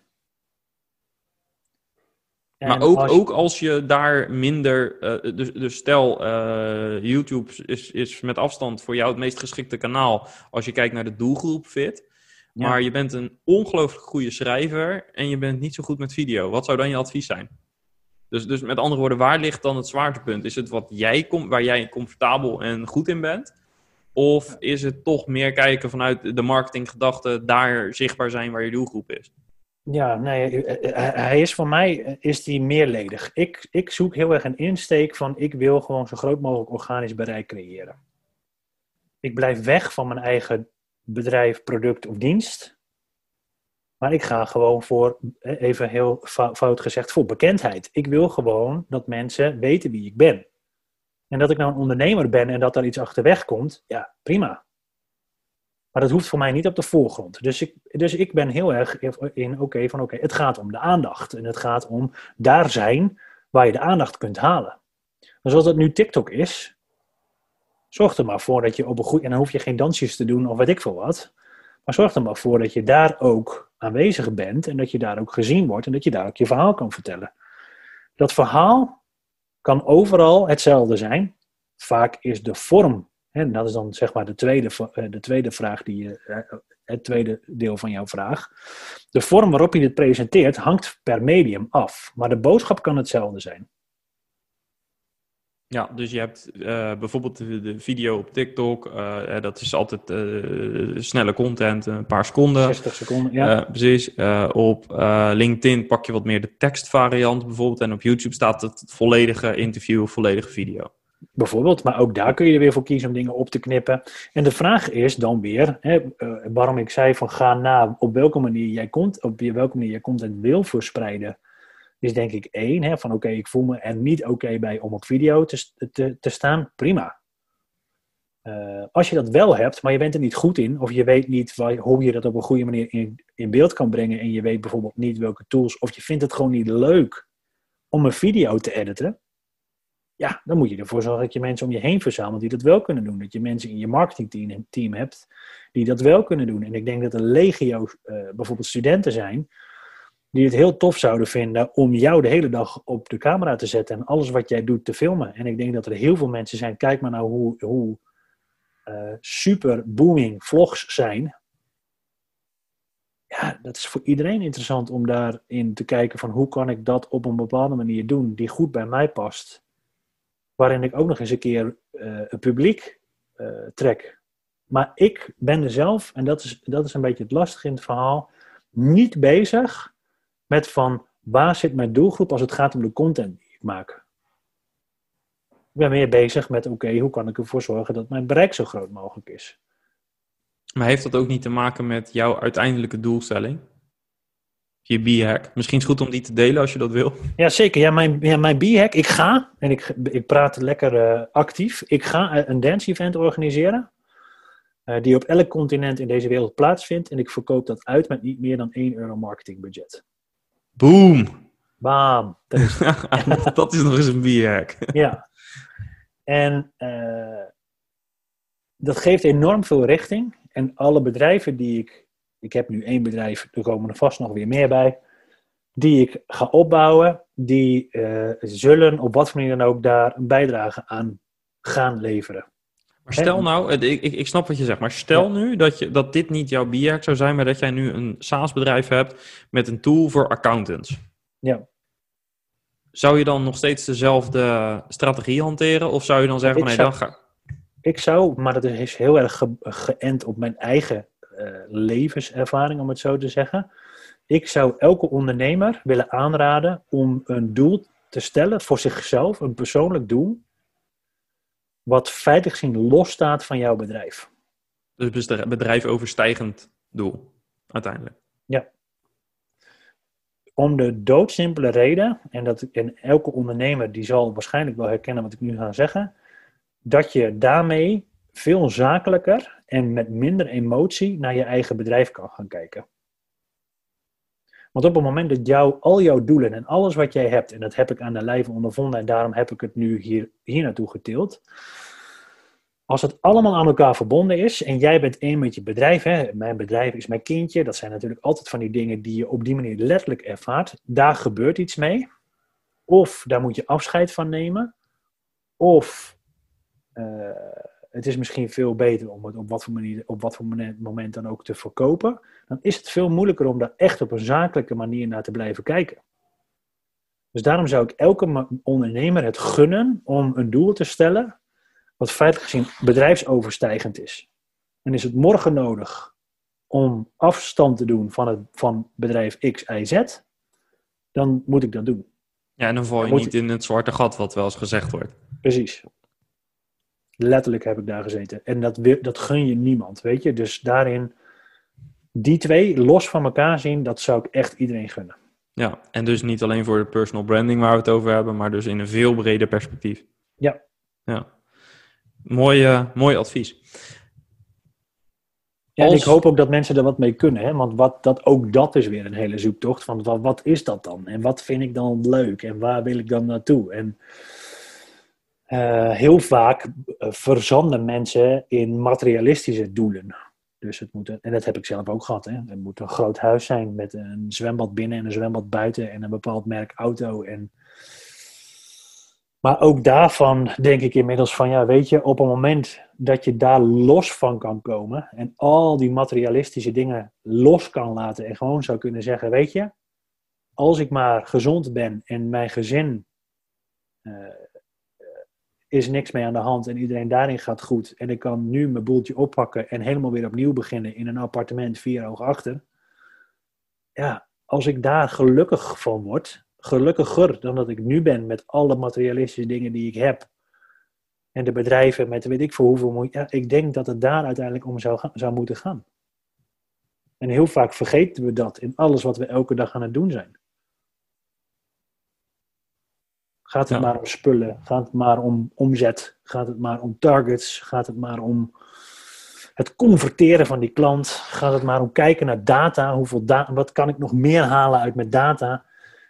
maar ook als, je... ook als je daar minder. Uh, dus, dus stel, uh, YouTube is, is met afstand voor jou het meest geschikte kanaal. Als je kijkt naar de doelgroep fit. Maar je bent een ongelooflijk goede schrijver en je bent niet zo goed met video. Wat zou dan je advies zijn? Dus, dus met andere woorden, waar ligt dan het zwaartepunt? Is het wat jij waar jij comfortabel en goed in bent? Of is het toch meer kijken vanuit de marketinggedachte, daar zichtbaar zijn waar je doelgroep is? Ja, nee, eh, eh, eh, hij is voor mij is die meerledig. Ik, ik zoek heel erg een insteek van ik wil gewoon zo groot mogelijk organisch bereik creëren. Ik blijf weg van mijn eigen bedrijf, product of dienst. Maar ik ga gewoon voor, even heel fout gezegd, voor bekendheid. Ik wil gewoon dat mensen weten wie ik ben. En dat ik nou een ondernemer ben en dat er iets achterweg komt, ja, prima. Maar dat hoeft voor mij niet op de voorgrond. Dus ik, dus ik ben heel erg in oké van oké, het gaat om de aandacht. En het gaat om daar zijn waar je de aandacht kunt halen. Maar zoals dat nu TikTok is, zorg er maar voor dat je op een goed... En dan hoef je geen dansjes te doen of weet ik veel wat. Maar zorg er maar voor dat je daar ook aanwezig bent en dat je daar ook gezien wordt en dat je daar ook je verhaal kan vertellen. Dat verhaal kan overal hetzelfde zijn. Vaak is de vorm, en dat is dan zeg maar de tweede, eh, de tweede vraag die je, eh, het tweede deel van jouw vraag. De vorm waarop je dit presenteert hangt per medium af, maar de boodschap kan hetzelfde zijn. Ja, dus je hebt uh, bijvoorbeeld de, de, video op TikTok. Uh, dat is altijd uh, snelle content, een paar seconden. 60 seconden, ja. precies. op LinkedIn pak je wat meer de tekstvariant bijvoorbeeld. En op YouTube staat het volledige interview, volledige video. Bijvoorbeeld, maar ook daar kun je er weer voor kiezen om dingen op te knippen. En de vraag is dan weer, hè, waarom ik zei van ga na op welke manier jij komt, op welke manier jij content wil verspreiden is denk ik één, hè, van oké, ik voel me er niet oké bij om op video te, te, staan, prima. Uh, als je dat wel hebt, maar je bent er niet goed in, of je weet niet hoe je dat op een goede manier in beeld kan brengen, en je weet bijvoorbeeld niet welke tools, of je vindt het gewoon niet leuk om een video te editen, ja, dan moet je ervoor zorgen dat je mensen om je heen verzamelt die dat wel kunnen doen. Dat je mensen in je marketingteam team hebt die dat wel kunnen doen. En ik denk dat er legio uh, bijvoorbeeld studenten zijn die het heel tof zouden vinden om jou de hele dag op de camera te zetten en alles wat jij doet te filmen. En ik denk dat er heel veel mensen zijn, kijk maar nou hoe, hoe uh, super booming vlogs zijn. Ja, dat is voor iedereen interessant om daarin te kijken van hoe kan ik dat op een bepaalde manier doen die goed bij mij past. Waarin ik ook nog eens een keer uh, een publiek uh, trek. Maar ik ben er zelf, en dat is, dat is een beetje het lastige in het verhaal, niet bezig met van waar zit mijn doelgroep als het gaat om de content die ik maak. Ik ben meer bezig met oké, hoe kan ik ervoor zorgen dat mijn bereik zo groot mogelijk is. Maar heeft dat ook niet te maken met jouw uiteindelijke doelstelling? Je B-hack. Misschien is het goed om die te delen als je dat wil. Ja, zeker. Ja, mijn, ja, mijn B-hack. Ik ga, en ik, ik praat lekker uh, actief. Ik ga een dance event organiseren. Uh, die op elk continent in deze wereld plaatsvindt. En ik verkoop dat uit met niet meer dan 1 euro marketingbudget. Boom! Bam! Dat is, <laughs> dat is nog eens een bierhack. ja. En uh, dat geeft enorm veel richting. En alle bedrijven die ik... Ik heb nu één bedrijf, er komen er vast nog weer meer bij. Die ik ga opbouwen. Die uh, zullen op wat voor manier dan ook daar een bijdrage aan gaan leveren. Maar stel nou, ik, ik, ik snap wat je zegt, maar stel ja. nu dat, je, dat dit niet jouw bier zou zijn, maar dat jij nu een SaaS-bedrijf hebt met een tool voor accountants. Ja. Zou je dan nog steeds dezelfde strategie hanteren? Of zou je dan zeggen, ik nee, zou, dan ga... Ik zou, maar dat is heel erg ge, geënt op mijn eigen levenservaring, om het zo te zeggen. Ik zou elke ondernemer willen aanraden om een doel te stellen voor zichzelf, een persoonlijk doel, wat feitelijk gezien losstaat van jouw bedrijf. Dus bedrijf overstijgend doel, uiteindelijk. Ja. Om de doodsimpele reden, en, dat, en elke ondernemer die zal waarschijnlijk wel herkennen wat ik nu ga zeggen, dat je daarmee veel zakelijker en met minder emotie naar je eigen bedrijf kan gaan kijken. Want op het moment dat jou, al jouw doelen en alles wat jij hebt, en dat heb ik aan de lijve ondervonden en daarom heb ik het nu hier, hier naartoe getild. Als het allemaal aan elkaar verbonden is en jij bent één met je bedrijf, hè, mijn bedrijf is mijn kindje, dat zijn natuurlijk altijd van die dingen die je op die manier letterlijk ervaart. Daar gebeurt iets mee. Of daar moet je afscheid van nemen. Of uh, het is misschien veel beter om het op wat voor, manier, op wat voor moment dan ook te verkopen. Dan is het veel moeilijker om daar echt op een zakelijke manier naar te blijven kijken. Dus daarom zou ik elke ondernemer het gunnen om een doel te stellen wat feitelijk gezien bedrijfsoverstijgend is. En is het morgen nodig om afstand te doen van, het, van bedrijf X, Y, Z, dan moet ik dat doen. Ja, en dan val je niet in het zwarte gat wat wel eens gezegd wordt. Precies. Letterlijk heb ik daar gezeten. En dat, dat gun je niemand, weet je. Dus daarin, die twee los van elkaar zien, dat zou ik echt iedereen gunnen. Ja, en dus niet alleen voor de personal branding waar we het over hebben, maar dus in een veel breder perspectief. Ja. Ja. Mooi, uh, mooi advies. Ja, Als... en ik hoop ook dat mensen er wat mee kunnen. Hè? Want wat, dat, ook dat is weer een hele zoektocht. Van wat, wat is dat dan? En wat vind ik dan leuk? En waar wil ik dan naartoe? En uh, heel vaak verzanden mensen in materialistische doelen. Dus het moet, en dat heb ik zelf ook gehad. Hè. Het moet een groot huis zijn met een zwembad binnen en een zwembad buiten en een bepaald merk auto. En... Maar ook daarvan denk ik inmiddels van, ja, weet je, op het moment dat je daar los van kan komen en al die materialistische dingen los kan laten en gewoon zou kunnen zeggen, weet je, als ik maar gezond ben en mijn gezin uh, is niks mee aan de hand en iedereen daarin gaat goed. En ik kan nu mijn boeltje oppakken en helemaal weer opnieuw beginnen in een appartement vier hoog achter. Ja, als ik daar gelukkig van word, gelukkiger dan dat ik nu ben met alle materialistische dingen die ik heb. En de bedrijven met weet ik voor hoeveel Ja, ik denk dat het daar uiteindelijk om zou, zou moeten gaan. En heel vaak vergeten we dat in alles wat we elke dag aan het doen zijn. Gaat het maar om spullen? Gaat het maar om omzet? Gaat het maar om targets? Gaat het maar om het converteren van die klant? Gaat het maar om kijken naar data? Hoeveel da wat kan ik nog meer halen uit mijn data?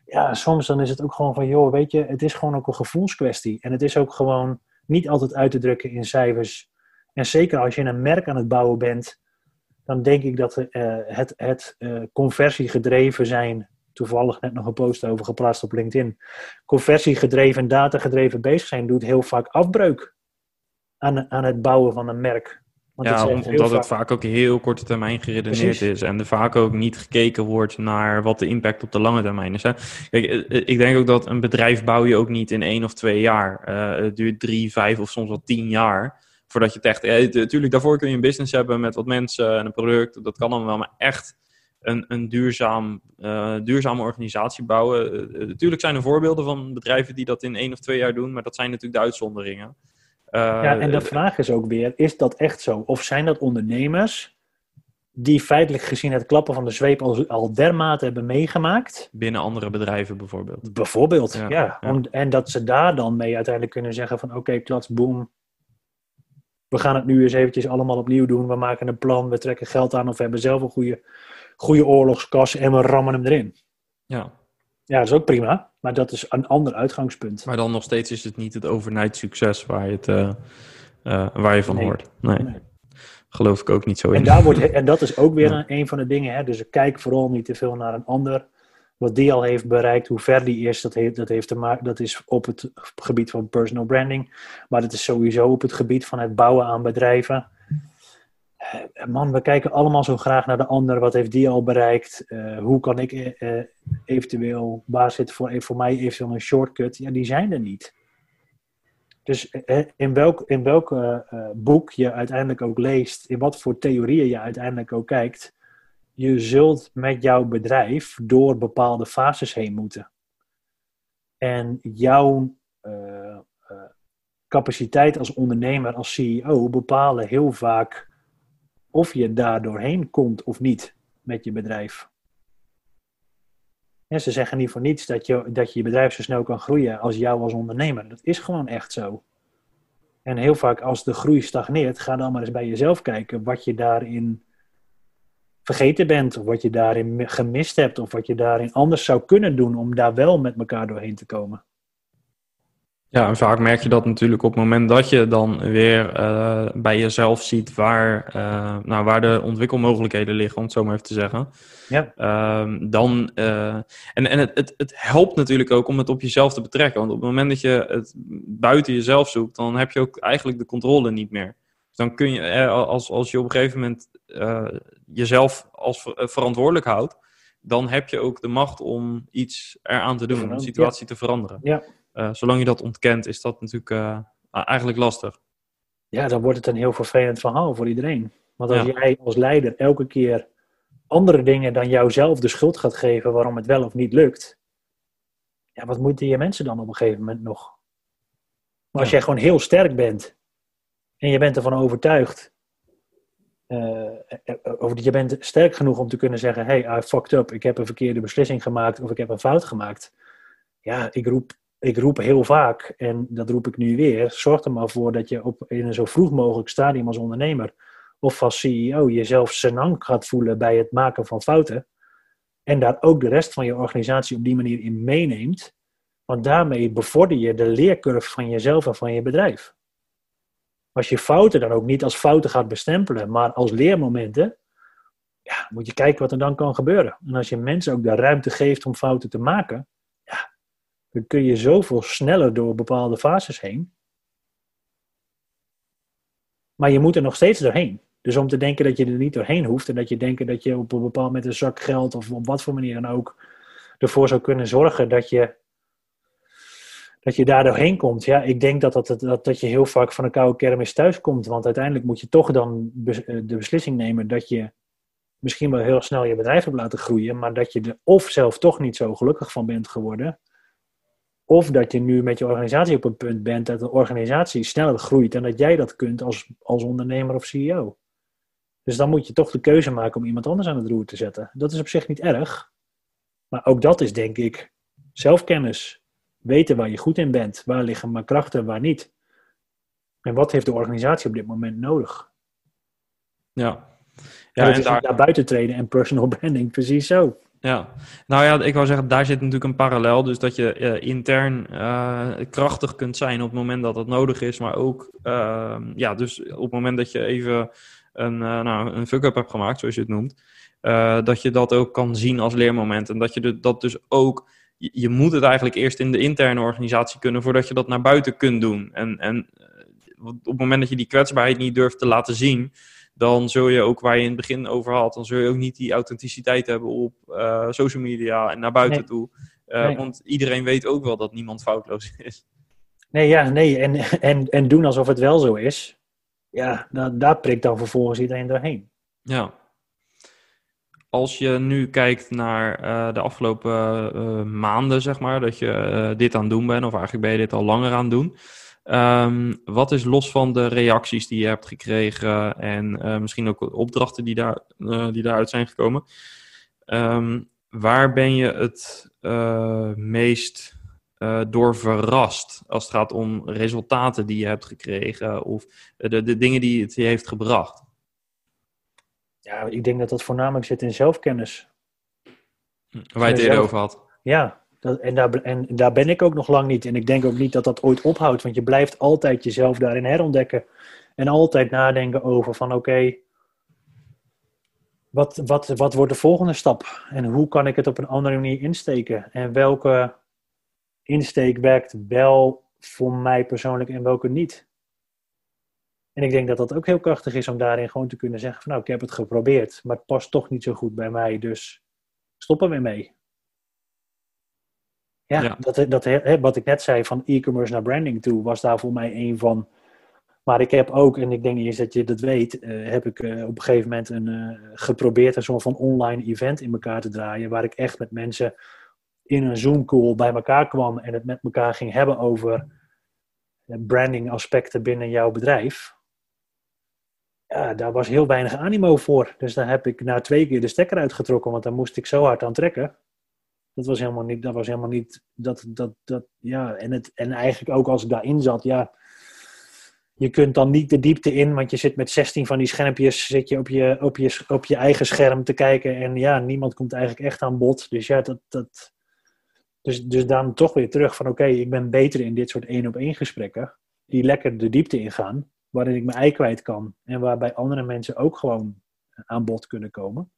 Ja, soms dan is het ook gewoon van, joh, weet je, het is gewoon ook een gevoelskwestie. En het is ook gewoon niet altijd uit te drukken in cijfers. En zeker als je een merk aan het bouwen bent, dan denk ik dat uh, het, het uh, conversiegedreven zijn toevallig net nog een post over geplaatst op LinkedIn. Conversiegedreven en datagedreven bezig zijn doet heel vaak afbreuk aan, aan het bouwen van een merk. Want ja, het omdat het vaak ook heel korte termijn geredeneerd is. En er vaak ook niet gekeken wordt naar wat de impact op de lange termijn is. Hè? Kijk, eh, eh, ik denk ook dat een bedrijf bouw je ook niet in één of twee jaar. Uh, het duurt drie, vijf of soms wel tien jaar. Voordat je het echt... natuurlijk, daarvoor kun je een business hebben met wat mensen en een product. Dat kan dan wel, maar echt een, een duurzaam, uh, duurzame organisatie bouwen. Uh, natuurlijk zijn er voorbeelden van bedrijven die dat in één of twee jaar doen, maar dat zijn natuurlijk de uitzonderingen. Ja, en de vraag is ook weer, is dat echt zo? Of zijn dat ondernemers die feitelijk gezien het klappen van de zweep al, al dermate hebben meegemaakt? Binnen andere bedrijven bijvoorbeeld. Bijvoorbeeld, ja. ja. en dat ze daar dan mee uiteindelijk kunnen zeggen van oké, okay, klats, boom. We gaan het nu eens eventjes allemaal opnieuw doen. We maken een plan, we trekken geld aan of we hebben zelf een goede goede oorlogskas en we rammen hem erin. Ja. Ja, dat is ook prima, maar dat is een ander uitgangspunt. Maar dan nog steeds is het niet het overnight succes waar je, het, uh, uh, waar je van hoort. Nee. nee. Geloof ik ook niet zo in. En, daar wordt, en dat is ook weer een, een van de dingen. Hè? Dus kijk vooral niet te veel naar een ander. Wat die al heeft bereikt, hoe ver die is, dat, heeft, dat, heeft te maken, dat is op het gebied van personal branding. Maar dat is sowieso op het gebied van het bouwen aan bedrijven. Eh, man, we kijken allemaal zo graag naar de ander. Wat heeft die al bereikt? Uh, hoe kan ik uh, eventueel, waar zit voor, voor mij eventueel een shortcut? Ja, die zijn er niet. Dus in welk, in welk boek je uiteindelijk ook leest, in wat voor theorieën je uiteindelijk ook kijkt, je zult met jouw bedrijf door bepaalde fases heen moeten. En jouw capaciteit als ondernemer, als CEO, bepalen heel vaak of je daar doorheen komt of niet met je bedrijf. ze zeggen niet voor niets dat je, dat je je bedrijf zo snel kan groeien als jou als ondernemer. Dat is gewoon echt zo. En heel vaak als de groei stagneert, ga dan maar eens bij jezelf kijken wat je daarin vergeten bent, of wat je daarin gemist hebt, of wat je daarin anders zou kunnen doen om daar wel met elkaar doorheen te komen. Ja, en vaak merk je dat natuurlijk op het moment dat je dan weer uh, bij jezelf ziet waar, uh, nou, waar de ontwikkelmogelijkheden liggen, om het zo maar even te zeggen. Ja. Uh, dan, eh, en en het, het, het helpt natuurlijk ook om het op jezelf te betrekken. Want op het moment dat je het buiten jezelf zoekt, dan heb je ook eigenlijk de controle niet meer. Dus dan kun je, als, als je op een gegeven moment jezelf als ver verantwoordelijk houdt, dan heb je ook de macht om iets eraan te doen, om de situatie te veranderen. Ja. Uh, zolang je dat ontkent, is dat natuurlijk uh, eigenlijk lastig. Ja, dan wordt het een heel vervelend verhaal voor iedereen. Want als ja. jij als leider elke keer andere dingen dan jouzelf de schuld gaat geven waarom het wel of niet lukt, ja, wat moeten je mensen dan op een gegeven moment nog? Maar als ja. jij gewoon heel sterk bent en je bent ervan overtuigd, uh, over, je bent sterk genoeg om te kunnen zeggen: Hey, I fucked up, ik heb een verkeerde beslissing gemaakt of ik heb een fout gemaakt. Ja, ik roep ik roep heel vaak, en dat roep ik nu weer, zorg er maar voor dat je op, in een zo vroeg mogelijk stadium als ondernemer of als CEO jezelf senang gaat voelen bij het maken van fouten. En daar ook de rest van je organisatie op die manier in meeneemt. Want daarmee bevorder je de leercurve van jezelf en van je bedrijf. Als je fouten dan ook niet als fouten gaat bestempelen, maar als leermomenten, ja, moet je kijken wat er dan kan gebeuren. En als je mensen ook de ruimte geeft om fouten te maken, dan kun je zoveel sneller door bepaalde fases heen. Maar je moet er nog steeds doorheen. Dus om te denken dat je er niet doorheen hoeft en dat je denkt dat je op een bepaald moment een zak geld of op wat voor manier dan ook ervoor zou kunnen zorgen dat je, dat je daar doorheen komt. Ja, ik denk dat, dat, dat, dat je heel vaak van een koude kermis thuis komt. Want uiteindelijk moet je toch dan de beslissing nemen dat je misschien wel heel snel je bedrijf hebt laten groeien, maar dat je er of zelf toch niet zo gelukkig van bent geworden. Of dat je nu met je organisatie op een punt bent dat de organisatie sneller groeit en dat jij dat kunt als, als ondernemer of CEO. Dus dan moet je toch de keuze maken om iemand anders aan het roer te zetten. Dat is op zich niet erg. Maar ook dat is denk ik zelfkennis. Weten waar je goed in bent. Waar liggen mijn krachten, waar niet. En wat heeft de organisatie op dit moment nodig? Ja. Ja, en, en daar... naar buiten treden en personal <laughs> branding, precies zo. Ja, nou ja, ik wou zeggen, daar zit natuurlijk een parallel. Dus dat je uh, intern uh, krachtig kunt zijn op het moment dat dat nodig is. Maar ook, uh, ja, dus op het moment dat je even een, uh, nou, een fuck-up hebt gemaakt, zoals je het noemt, dat je dat ook kan zien als leermoment. En dat je dat dus ook, je, je, moet het eigenlijk eerst in de interne organisatie kunnen voordat je dat naar buiten kunt doen. En, en op het moment dat je die kwetsbaarheid niet durft te laten zien, dan zul je ook, waar je in het begin over had, dan zul je ook niet die authenticiteit hebben op social media en naar buiten nee. toe. Nee. Want iedereen weet ook wel dat niemand foutloos <laughs> is. Nee, ja, nee. En, en, en doen alsof het wel zo is ja, daar, daar prikt dan vervolgens iedereen doorheen. Ja. Als je nu kijkt naar uh, de afgelopen maanden, zeg maar, dat je dit aan het doen bent, of eigenlijk ben je dit al langer aan het doen. Um, wat is los van de reacties die je hebt gekregen en misschien ook opdrachten die, daar, die daaruit zijn gekomen? Um, waar ben je het meest uh, door verrast als het gaat om resultaten die je hebt gekregen of de, de dingen die het je heeft gebracht? Ja, ik denk dat dat voornamelijk zit in zelfkennis. Waar je het eerder over had. Ja, en, daar, en daar ben ik ook nog lang niet. En ik denk ook niet dat dat ooit ophoudt, want je blijft altijd jezelf daarin herontdekken. En altijd nadenken over van oké, wat, wat, wat wordt de volgende stap? En hoe kan ik het op een andere manier insteken? En welke insteek werkt wel voor mij persoonlijk en welke niet. En ik denk dat dat ook heel krachtig is om daarin gewoon te kunnen zeggen van nou, ik heb het geprobeerd, maar het past toch niet zo goed bij mij, dus stop er weer mee. Ja, ja. Dat, dat, wat ik net zei van e-commerce naar branding toe, was daar voor mij een van. Maar ik heb ook, en ik denk niet eens dat je dat weet, uh, heb ik uh, op een gegeven moment een, uh, geprobeerd een soort van online event in elkaar te draaien, waar ik echt met mensen in een Zoom-call bij elkaar kwam en het met elkaar ging hebben over branding aspecten binnen jouw bedrijf. Ja, daar was heel weinig animo voor. Dus daar heb ik na twee keer de stekker uitgetrokken, want daar moest ik zo hard aan trekken. Dat was helemaal niet, dat was helemaal niet, dat, dat, dat, ja, en, het, en eigenlijk ook als ik daarin zat, ja, je kunt dan niet de diepte in, want je zit met 16 van die schermpjes, zit je op je, op je, op je eigen scherm te kijken en ja, niemand komt eigenlijk echt aan bod. Dus ja, dat, dat, dus, dus dan toch weer terug van oké, ik ben beter in dit soort één op één gesprekken. Die lekker de diepte ingaan. Waarin ik mijn ei kwijt kan. En waarbij andere mensen ook gewoon aan bod kunnen komen.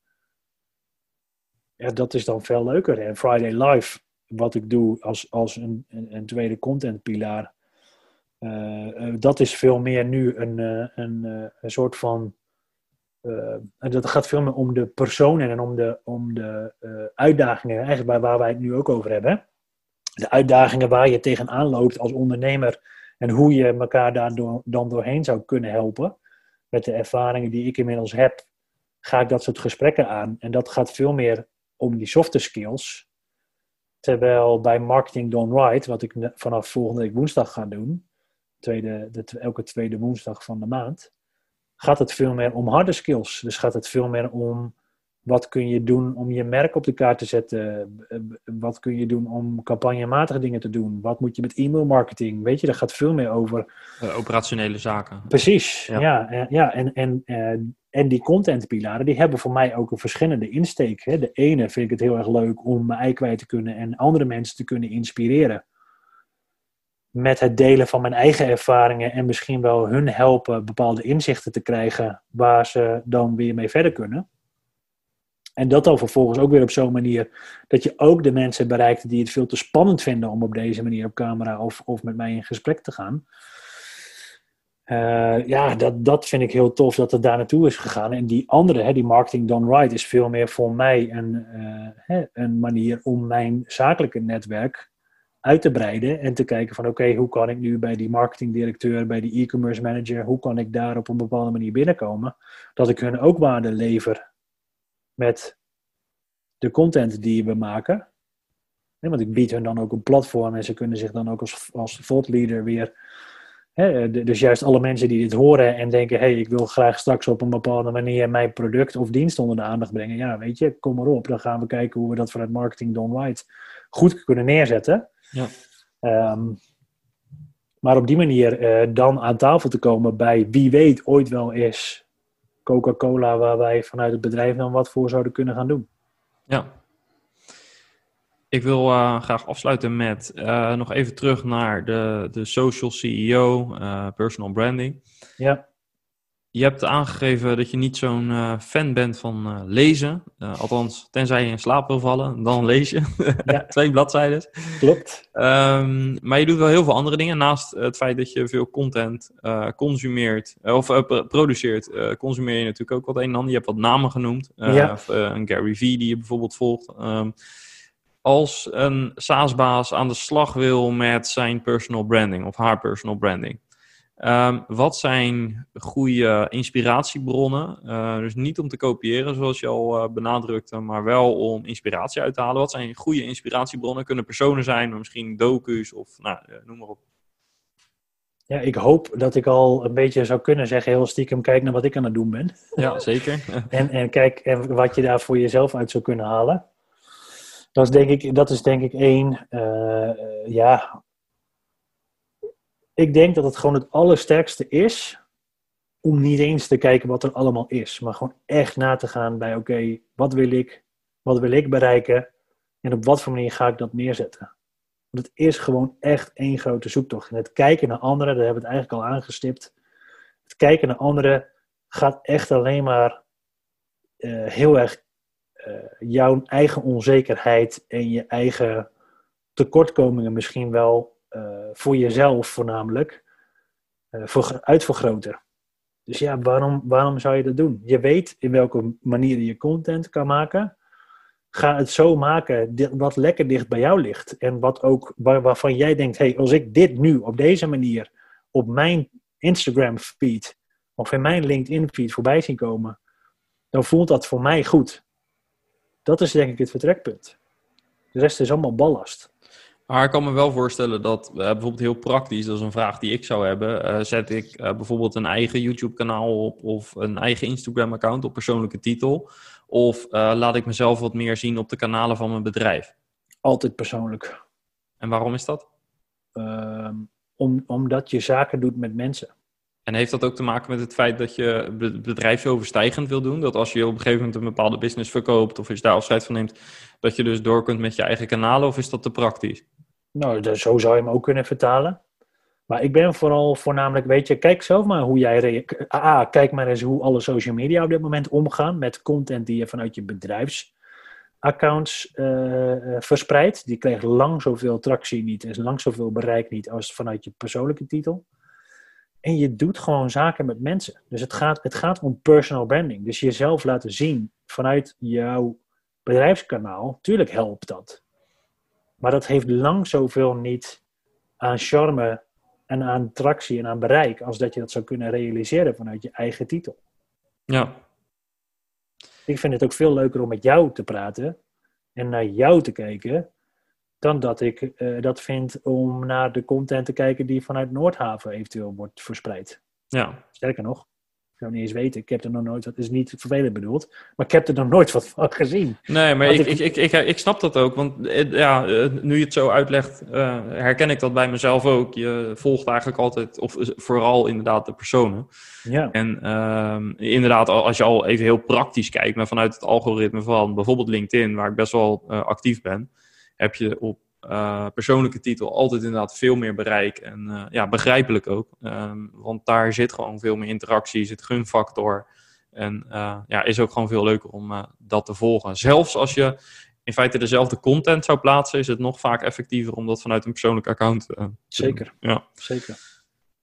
Ja, dat is dan veel leuker. En Friday Live, wat ik doe als, als een, een, tweede contentpilaar. Uh, dat is veel meer nu een, uh, een, een soort van dat gaat veel meer om de personen en om de, om de uitdagingen, eigenlijk waar, waar wij het nu ook over hebben. De uitdagingen waar je tegenaan loopt als ondernemer en hoe je elkaar daar dan doorheen zou kunnen helpen. Met de ervaringen die ik inmiddels heb, ga ik dat soort gesprekken aan. En dat gaat veel meer om die softe skills. Terwijl bij Marketing Done Right, wat ik vanaf volgende week woensdag ga doen, tweede, de, elke tweede woensdag van de maand, gaat het veel meer om harde skills. Dus gaat het veel meer om wat kun je doen om je merk op de kaart te zetten? Wat kun je doen om campagnematige dingen te doen? Wat moet je met e-mail marketing? Weet je, daar gaat veel meer over. Uh, operationele zaken. Precies, ja. ja, ja en, en, uh, en die contentpilaren, die hebben voor mij ook een verschillende insteek. Hè. De ene vind ik het heel erg leuk om mijn ei kwijt te kunnen en andere mensen te kunnen inspireren. met het delen van mijn eigen ervaringen en misschien wel hun helpen bepaalde inzichten te krijgen waar ze dan weer mee verder kunnen. En dat dan vervolgens ook weer op zo'n manier dat je ook de mensen bereikt die het veel te spannend vinden om op deze manier op camera of, of met mij in gesprek te gaan. Uh, ja, dat, dat vind ik heel tof dat het daar naartoe is gegaan. En die andere, hè, die marketing done right, is veel meer voor mij een, hè, een manier om mijn zakelijke netwerk uit te breiden en te kijken van oké, hoe kan ik nu bij die marketingdirecteur, bij die e-commerce manager, hoe kan ik daar op een bepaalde manier binnenkomen, dat ik hun ook waarde lever met de content die we maken. want ik bied hun dan ook een platform en ze kunnen zich dan ook als, als thought leader weer dus juist alle mensen die dit horen en denken: hey, ik wil graag straks op een bepaalde manier mijn product of dienst onder de aandacht brengen. Ja, weet je, kom maar op. Dan gaan we kijken hoe we dat vanuit Marketing Done Right goed kunnen neerzetten. Ja. Ehm, maar op die manier uh, dan aan tafel te komen bij wie weet ooit wel is Coca-Cola, waar wij vanuit het bedrijf dan wat voor zouden kunnen gaan doen. Ja, ik wil uh, graag afsluiten met uh, nog even terug naar de, de social CEO, uh, personal branding. Ja. Je hebt aangegeven dat je niet zo'n fan bent van lezen. althans, tenzij je in slaap wil vallen, dan lees je. Ja. <laughs> Twee bladzijden. Klopt. Um, maar je doet wel heel veel andere dingen. Naast het feit dat je veel content consumeert, of produceert, consumeer je natuurlijk ook wat een en ander. Je hebt wat namen genoemd. Ja. een Gary Vee die je bijvoorbeeld volgt. Um, als een SaaS-baas aan de slag wil met zijn personal branding of haar personal branding. Um, wat zijn goede inspiratiebronnen? Uh, dus niet om te kopiëren, zoals je al uh, benadrukte, maar wel om inspiratie uit te halen. Wat zijn goede inspiratiebronnen? Kunnen personen zijn, maar misschien docu's of nou, uh, noem maar op. Ja, ik hoop dat ik al een beetje zou kunnen zeggen, heel stiekem, kijk naar wat ik aan het doen ben. Ja, zeker. <laughs> en, en kijk en wat je daar voor jezelf uit zou kunnen halen. Dat is denk ik, dat is denk ik één. Ja. Ik denk dat het gewoon het allersterkste is om niet eens te kijken wat er allemaal is, maar gewoon echt na te gaan bij: oké, wat wil ik? Wat wil ik bereiken? En op wat voor manier ga ik dat neerzetten? Want het is gewoon echt één grote zoektocht. En het kijken naar anderen, daar hebben we het eigenlijk al aangestipt. Het kijken naar anderen gaat echt alleen maar uh, heel erg uh, jouw eigen onzekerheid en je eigen tekortkomingen misschien wel voor jezelf voornamelijk uh, voor, uitvergroten. Dus ja, waarom, waarom zou je dat doen? Je weet in welke manier je content kan maken. Ga het zo maken wat lekker dicht bij jou ligt. En wat ook, waar, waarvan jij denkt, hey, als ik dit nu op deze manier op mijn Instagram feed of in mijn LinkedIn feed voorbij zien komen, dan voelt dat voor mij goed. Dat is denk ik het vertrekpunt. De rest is allemaal ballast. Maar ik kan me wel voorstellen dat uh, bijvoorbeeld heel praktisch, dat is een vraag die ik zou hebben. Uh, zet ik uh, bijvoorbeeld een eigen YouTube-kanaal op of een eigen Instagram-account op persoonlijke titel? Of laat ik mezelf wat meer zien op de kanalen van mijn bedrijf? Altijd persoonlijk. En waarom is dat? Ehm, om, omdat je zaken doet met mensen. En heeft dat ook te maken met het feit dat je bedrijfsoverstijgend wil doen? Dat als je op een gegeven moment een bepaalde business verkoopt of je daar afscheid van neemt, dat je dus door kunt met je eigen kanalen of is dat te praktisch? Nou, zo zou je hem ook kunnen vertalen. Maar ik ben vooral voornamelijk, weet je, kijk zelf maar hoe jij. Ah, kijk maar eens hoe alle social media op dit moment omgaan met content die je vanuit je bedrijfsaccounts uh, verspreidt. Die krijgt lang zoveel tractie niet en lang zoveel bereik niet als vanuit je persoonlijke titel. En je doet gewoon zaken met mensen. Dus het gaat, het gaat om personal branding. Dus jezelf laten zien vanuit jouw bedrijfskanaal. Tuurlijk helpt dat. Maar dat heeft lang zoveel niet aan charme en aan tractie en aan bereik. als dat je dat zou kunnen realiseren vanuit je eigen titel. Ja. Ik vind het ook veel leuker om met jou te praten en naar jou te kijken dan dat ik uh, dat vind om naar de content te kijken die vanuit Noordhaven eventueel wordt verspreid. Ja. Sterker nog, zou niet eens weten, ik heb er nog nooit, dat is niet vervelend bedoeld, maar ik heb er nog nooit wat van gezien. Nee, maar ik, ik, ik, ik, ik, snap dat ook, want eh, ja, eh, nu je het zo uitlegt, uh, herken ik dat bij mezelf ook. Je volgt eigenlijk altijd, of vooral inderdaad de personen. Ja. En uh, inderdaad, als je al even heel praktisch kijkt, maar vanuit het algoritme van bijvoorbeeld LinkedIn, waar ik best wel uh, actief ben, heb je op eh, persoonlijke titel altijd inderdaad veel meer bereik. En eh, ja, begrijpelijk ook. Ehm, want daar zit gewoon veel meer interactie, zit gunfactor. En uh, ja, is ook gewoon veel leuker om dat te volgen. Zelfs als je in feite dezelfde content zou plaatsen, is het nog vaak effectiever om dat vanuit een persoonlijk account te Zeker. Doen. Ja. Zeker.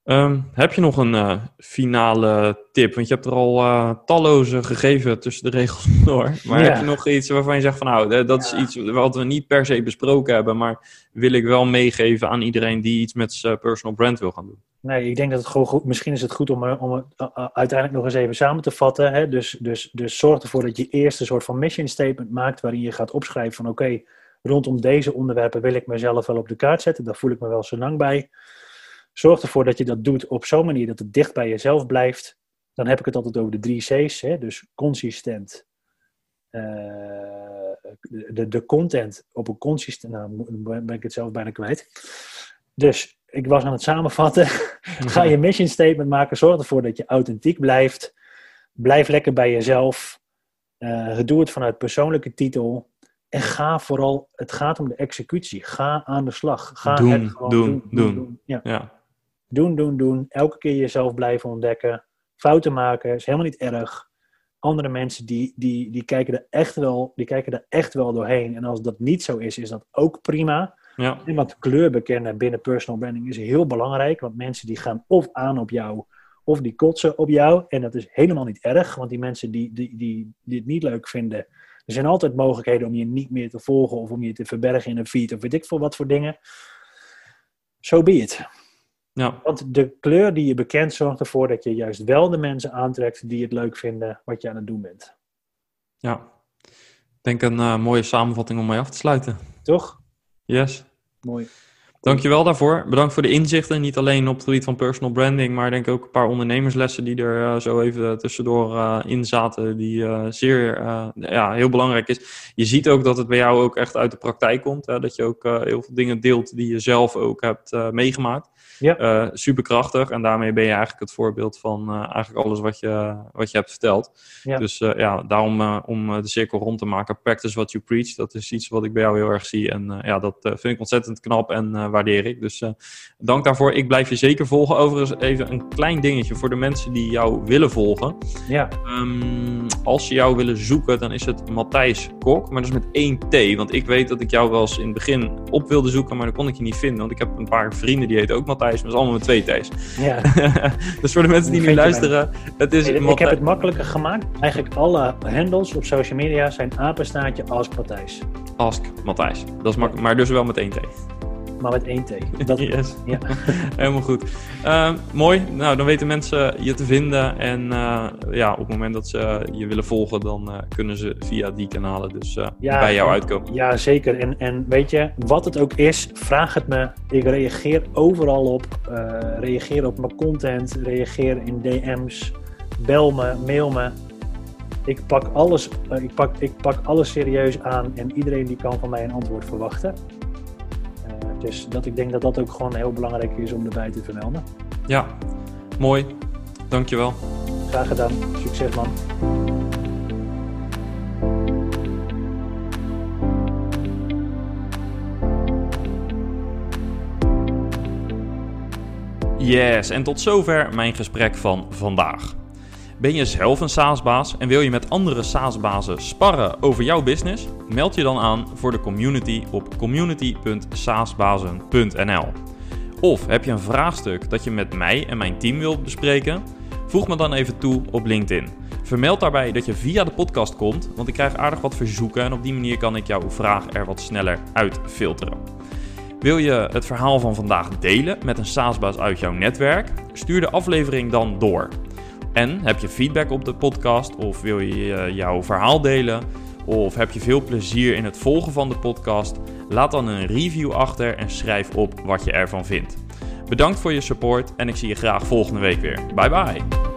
Um, heb je nog een uh, finale tip? Want je hebt er al uh, talloze gegeven tussen de regels <laughs> door. Maar ja. heb je nog iets waarvan je zegt van nou, dat is ja. iets wat we niet per se besproken hebben, maar wil ik wel meegeven aan iedereen die iets met zijn personal brand wil gaan doen? Nee, ik denk dat het gewoon goed, misschien is het goed om, om het uh, uiteindelijk nog eens even samen te vatten. Hè? Dus, dus, dus zorg ervoor dat je eerst een soort van mission statement maakt waarin je gaat opschrijven van oké, okay, rondom deze onderwerpen wil ik mezelf wel op de kaart zetten. Daar voel ik me wel zo lang bij. Zorg ervoor dat je dat doet op zo'n manier dat het dicht bij jezelf blijft. Dan heb ik het altijd over de drie C's. Hè? Dus consistent. Uh, de, de content op een consistent... Nou, ben ik het zelf bijna kwijt. Dus ik was aan het samenvatten. <laughs> Ga je mission statement maken. Zorg ervoor dat je authentiek blijft. Blijf lekker bij jezelf. Uh, doe het vanuit persoonlijke titel. En ga vooral, het gaat om de executie. Ga aan de slag. Ga doen, het gewoon doen, doen. doen. doen. Ja. Ja. Doen, doen, doen. Elke keer jezelf blijven ontdekken. Fouten maken is helemaal niet erg. Andere mensen die, die, die, kijken er echt wel, die kijken er echt wel doorheen. En als dat niet zo is, is dat ook prima. Ja. En wat kleur bekennen binnen personal branding is heel belangrijk. Want mensen die gaan of aan op jou, of die kotsen op jou. En dat is helemaal niet erg. Want die mensen die, die, die, die het niet leuk vinden... Er zijn altijd mogelijkheden om je niet meer te volgen... of om je te verbergen in een feed of weet ik veel wat voor dingen. Zo so be it. Ja. Want de kleur die je bekent zorgt ervoor dat je juist wel de mensen aantrekt die het leuk vinden wat je aan het doen bent. Ja, ik denk een uh, mooie samenvatting om mee af te sluiten. Toch? Yes. Mooi. Dankjewel daarvoor. Bedankt voor de inzichten. Niet alleen op het gebied van personal branding, maar denk ook een paar ondernemerslessen die er uh, zo even tussendoor uh, in zaten, die uh, zeer ja, heel belangrijk is. Je ziet ook dat het bij jou ook echt uit de praktijk komt. Hè? Dat je ook heel veel dingen deelt die je zelf ook hebt meegemaakt. Ja. superkrachtig. En daarmee ben je eigenlijk het voorbeeld van eigenlijk alles wat je, wat je hebt verteld. Ja. Dus ja, daarom om de cirkel rond te maken, practice what you preach. Dat is iets wat ik bij jou heel erg zie. En ja, dat vind ik ontzettend knap en waardeer ik. Dus uh, dank daarvoor. Ik blijf je zeker volgen. Overigens even een klein dingetje voor de mensen die jou willen volgen. Ja. Um, als ze jou willen zoeken, dan is het Matthijs Kok, maar dat is met één T. Want ik weet dat ik jou wel eens in het begin op wilde zoeken, maar dan kon ik je niet vinden. Want ik heb een paar vrienden die heten ook Matthijs, maar is allemaal met twee T's. Ja. <laughs> dus voor de mensen die nu luisteren, het is ik heb het makkelijker gemaakt. Eigenlijk alle handles op social media zijn apenstaartje Ask Matthijs. Ask Matthijs. Dat is makkelijk, maar dus wel met één T maar met één T. <laughs> Dat yes. ja. <laughs> Helemaal goed. Uh, mooi. Nou, dan weten mensen je te vinden. En uh, ja, op het moment dat ze je willen volgen, dan uh, kunnen ze via die kanalen dus ja, bij jou uitkomen. Ja, zeker. En, en weet je, wat het ook is, vraag het me. Ik reageer overal op. reageer op mijn content. Reageer in DM's. Bel me, mail me. Ik pak, alles, ik, pak, ik pak alles serieus aan en iedereen die kan van mij een antwoord verwachten. Dus dat, ik denk dat dat ook gewoon heel belangrijk is om erbij te vermelden. Ja, mooi. Dankjewel. Graag gedaan. Succes man. Yes, en tot zover mijn gesprek van vandaag. Ben je zelf een SaaS-baas en wil je met andere SaaS-bazen sparren over jouw business? Meld je dan aan voor de community op community.saasbazen.nl. Of heb je een vraagstuk dat je met mij en mijn team wilt bespreken? Voeg me dan even toe op LinkedIn. Vermeld daarbij dat je via de podcast komt, want ik krijg aardig wat verzoeken en op die manier kan ik jouw vraag er wat sneller uitfilteren. Wil je het verhaal van vandaag delen met een SaaS-baas uit jouw netwerk? Stuur de aflevering dan door. En heb je feedback op de podcast of wil je jouw verhaal delen? Of heb je veel plezier in het volgen van de podcast? Laat dan een review achter en schrijf op wat je ervan vindt. Bedankt voor je support en ik zie je graag volgende week weer. Bye bye!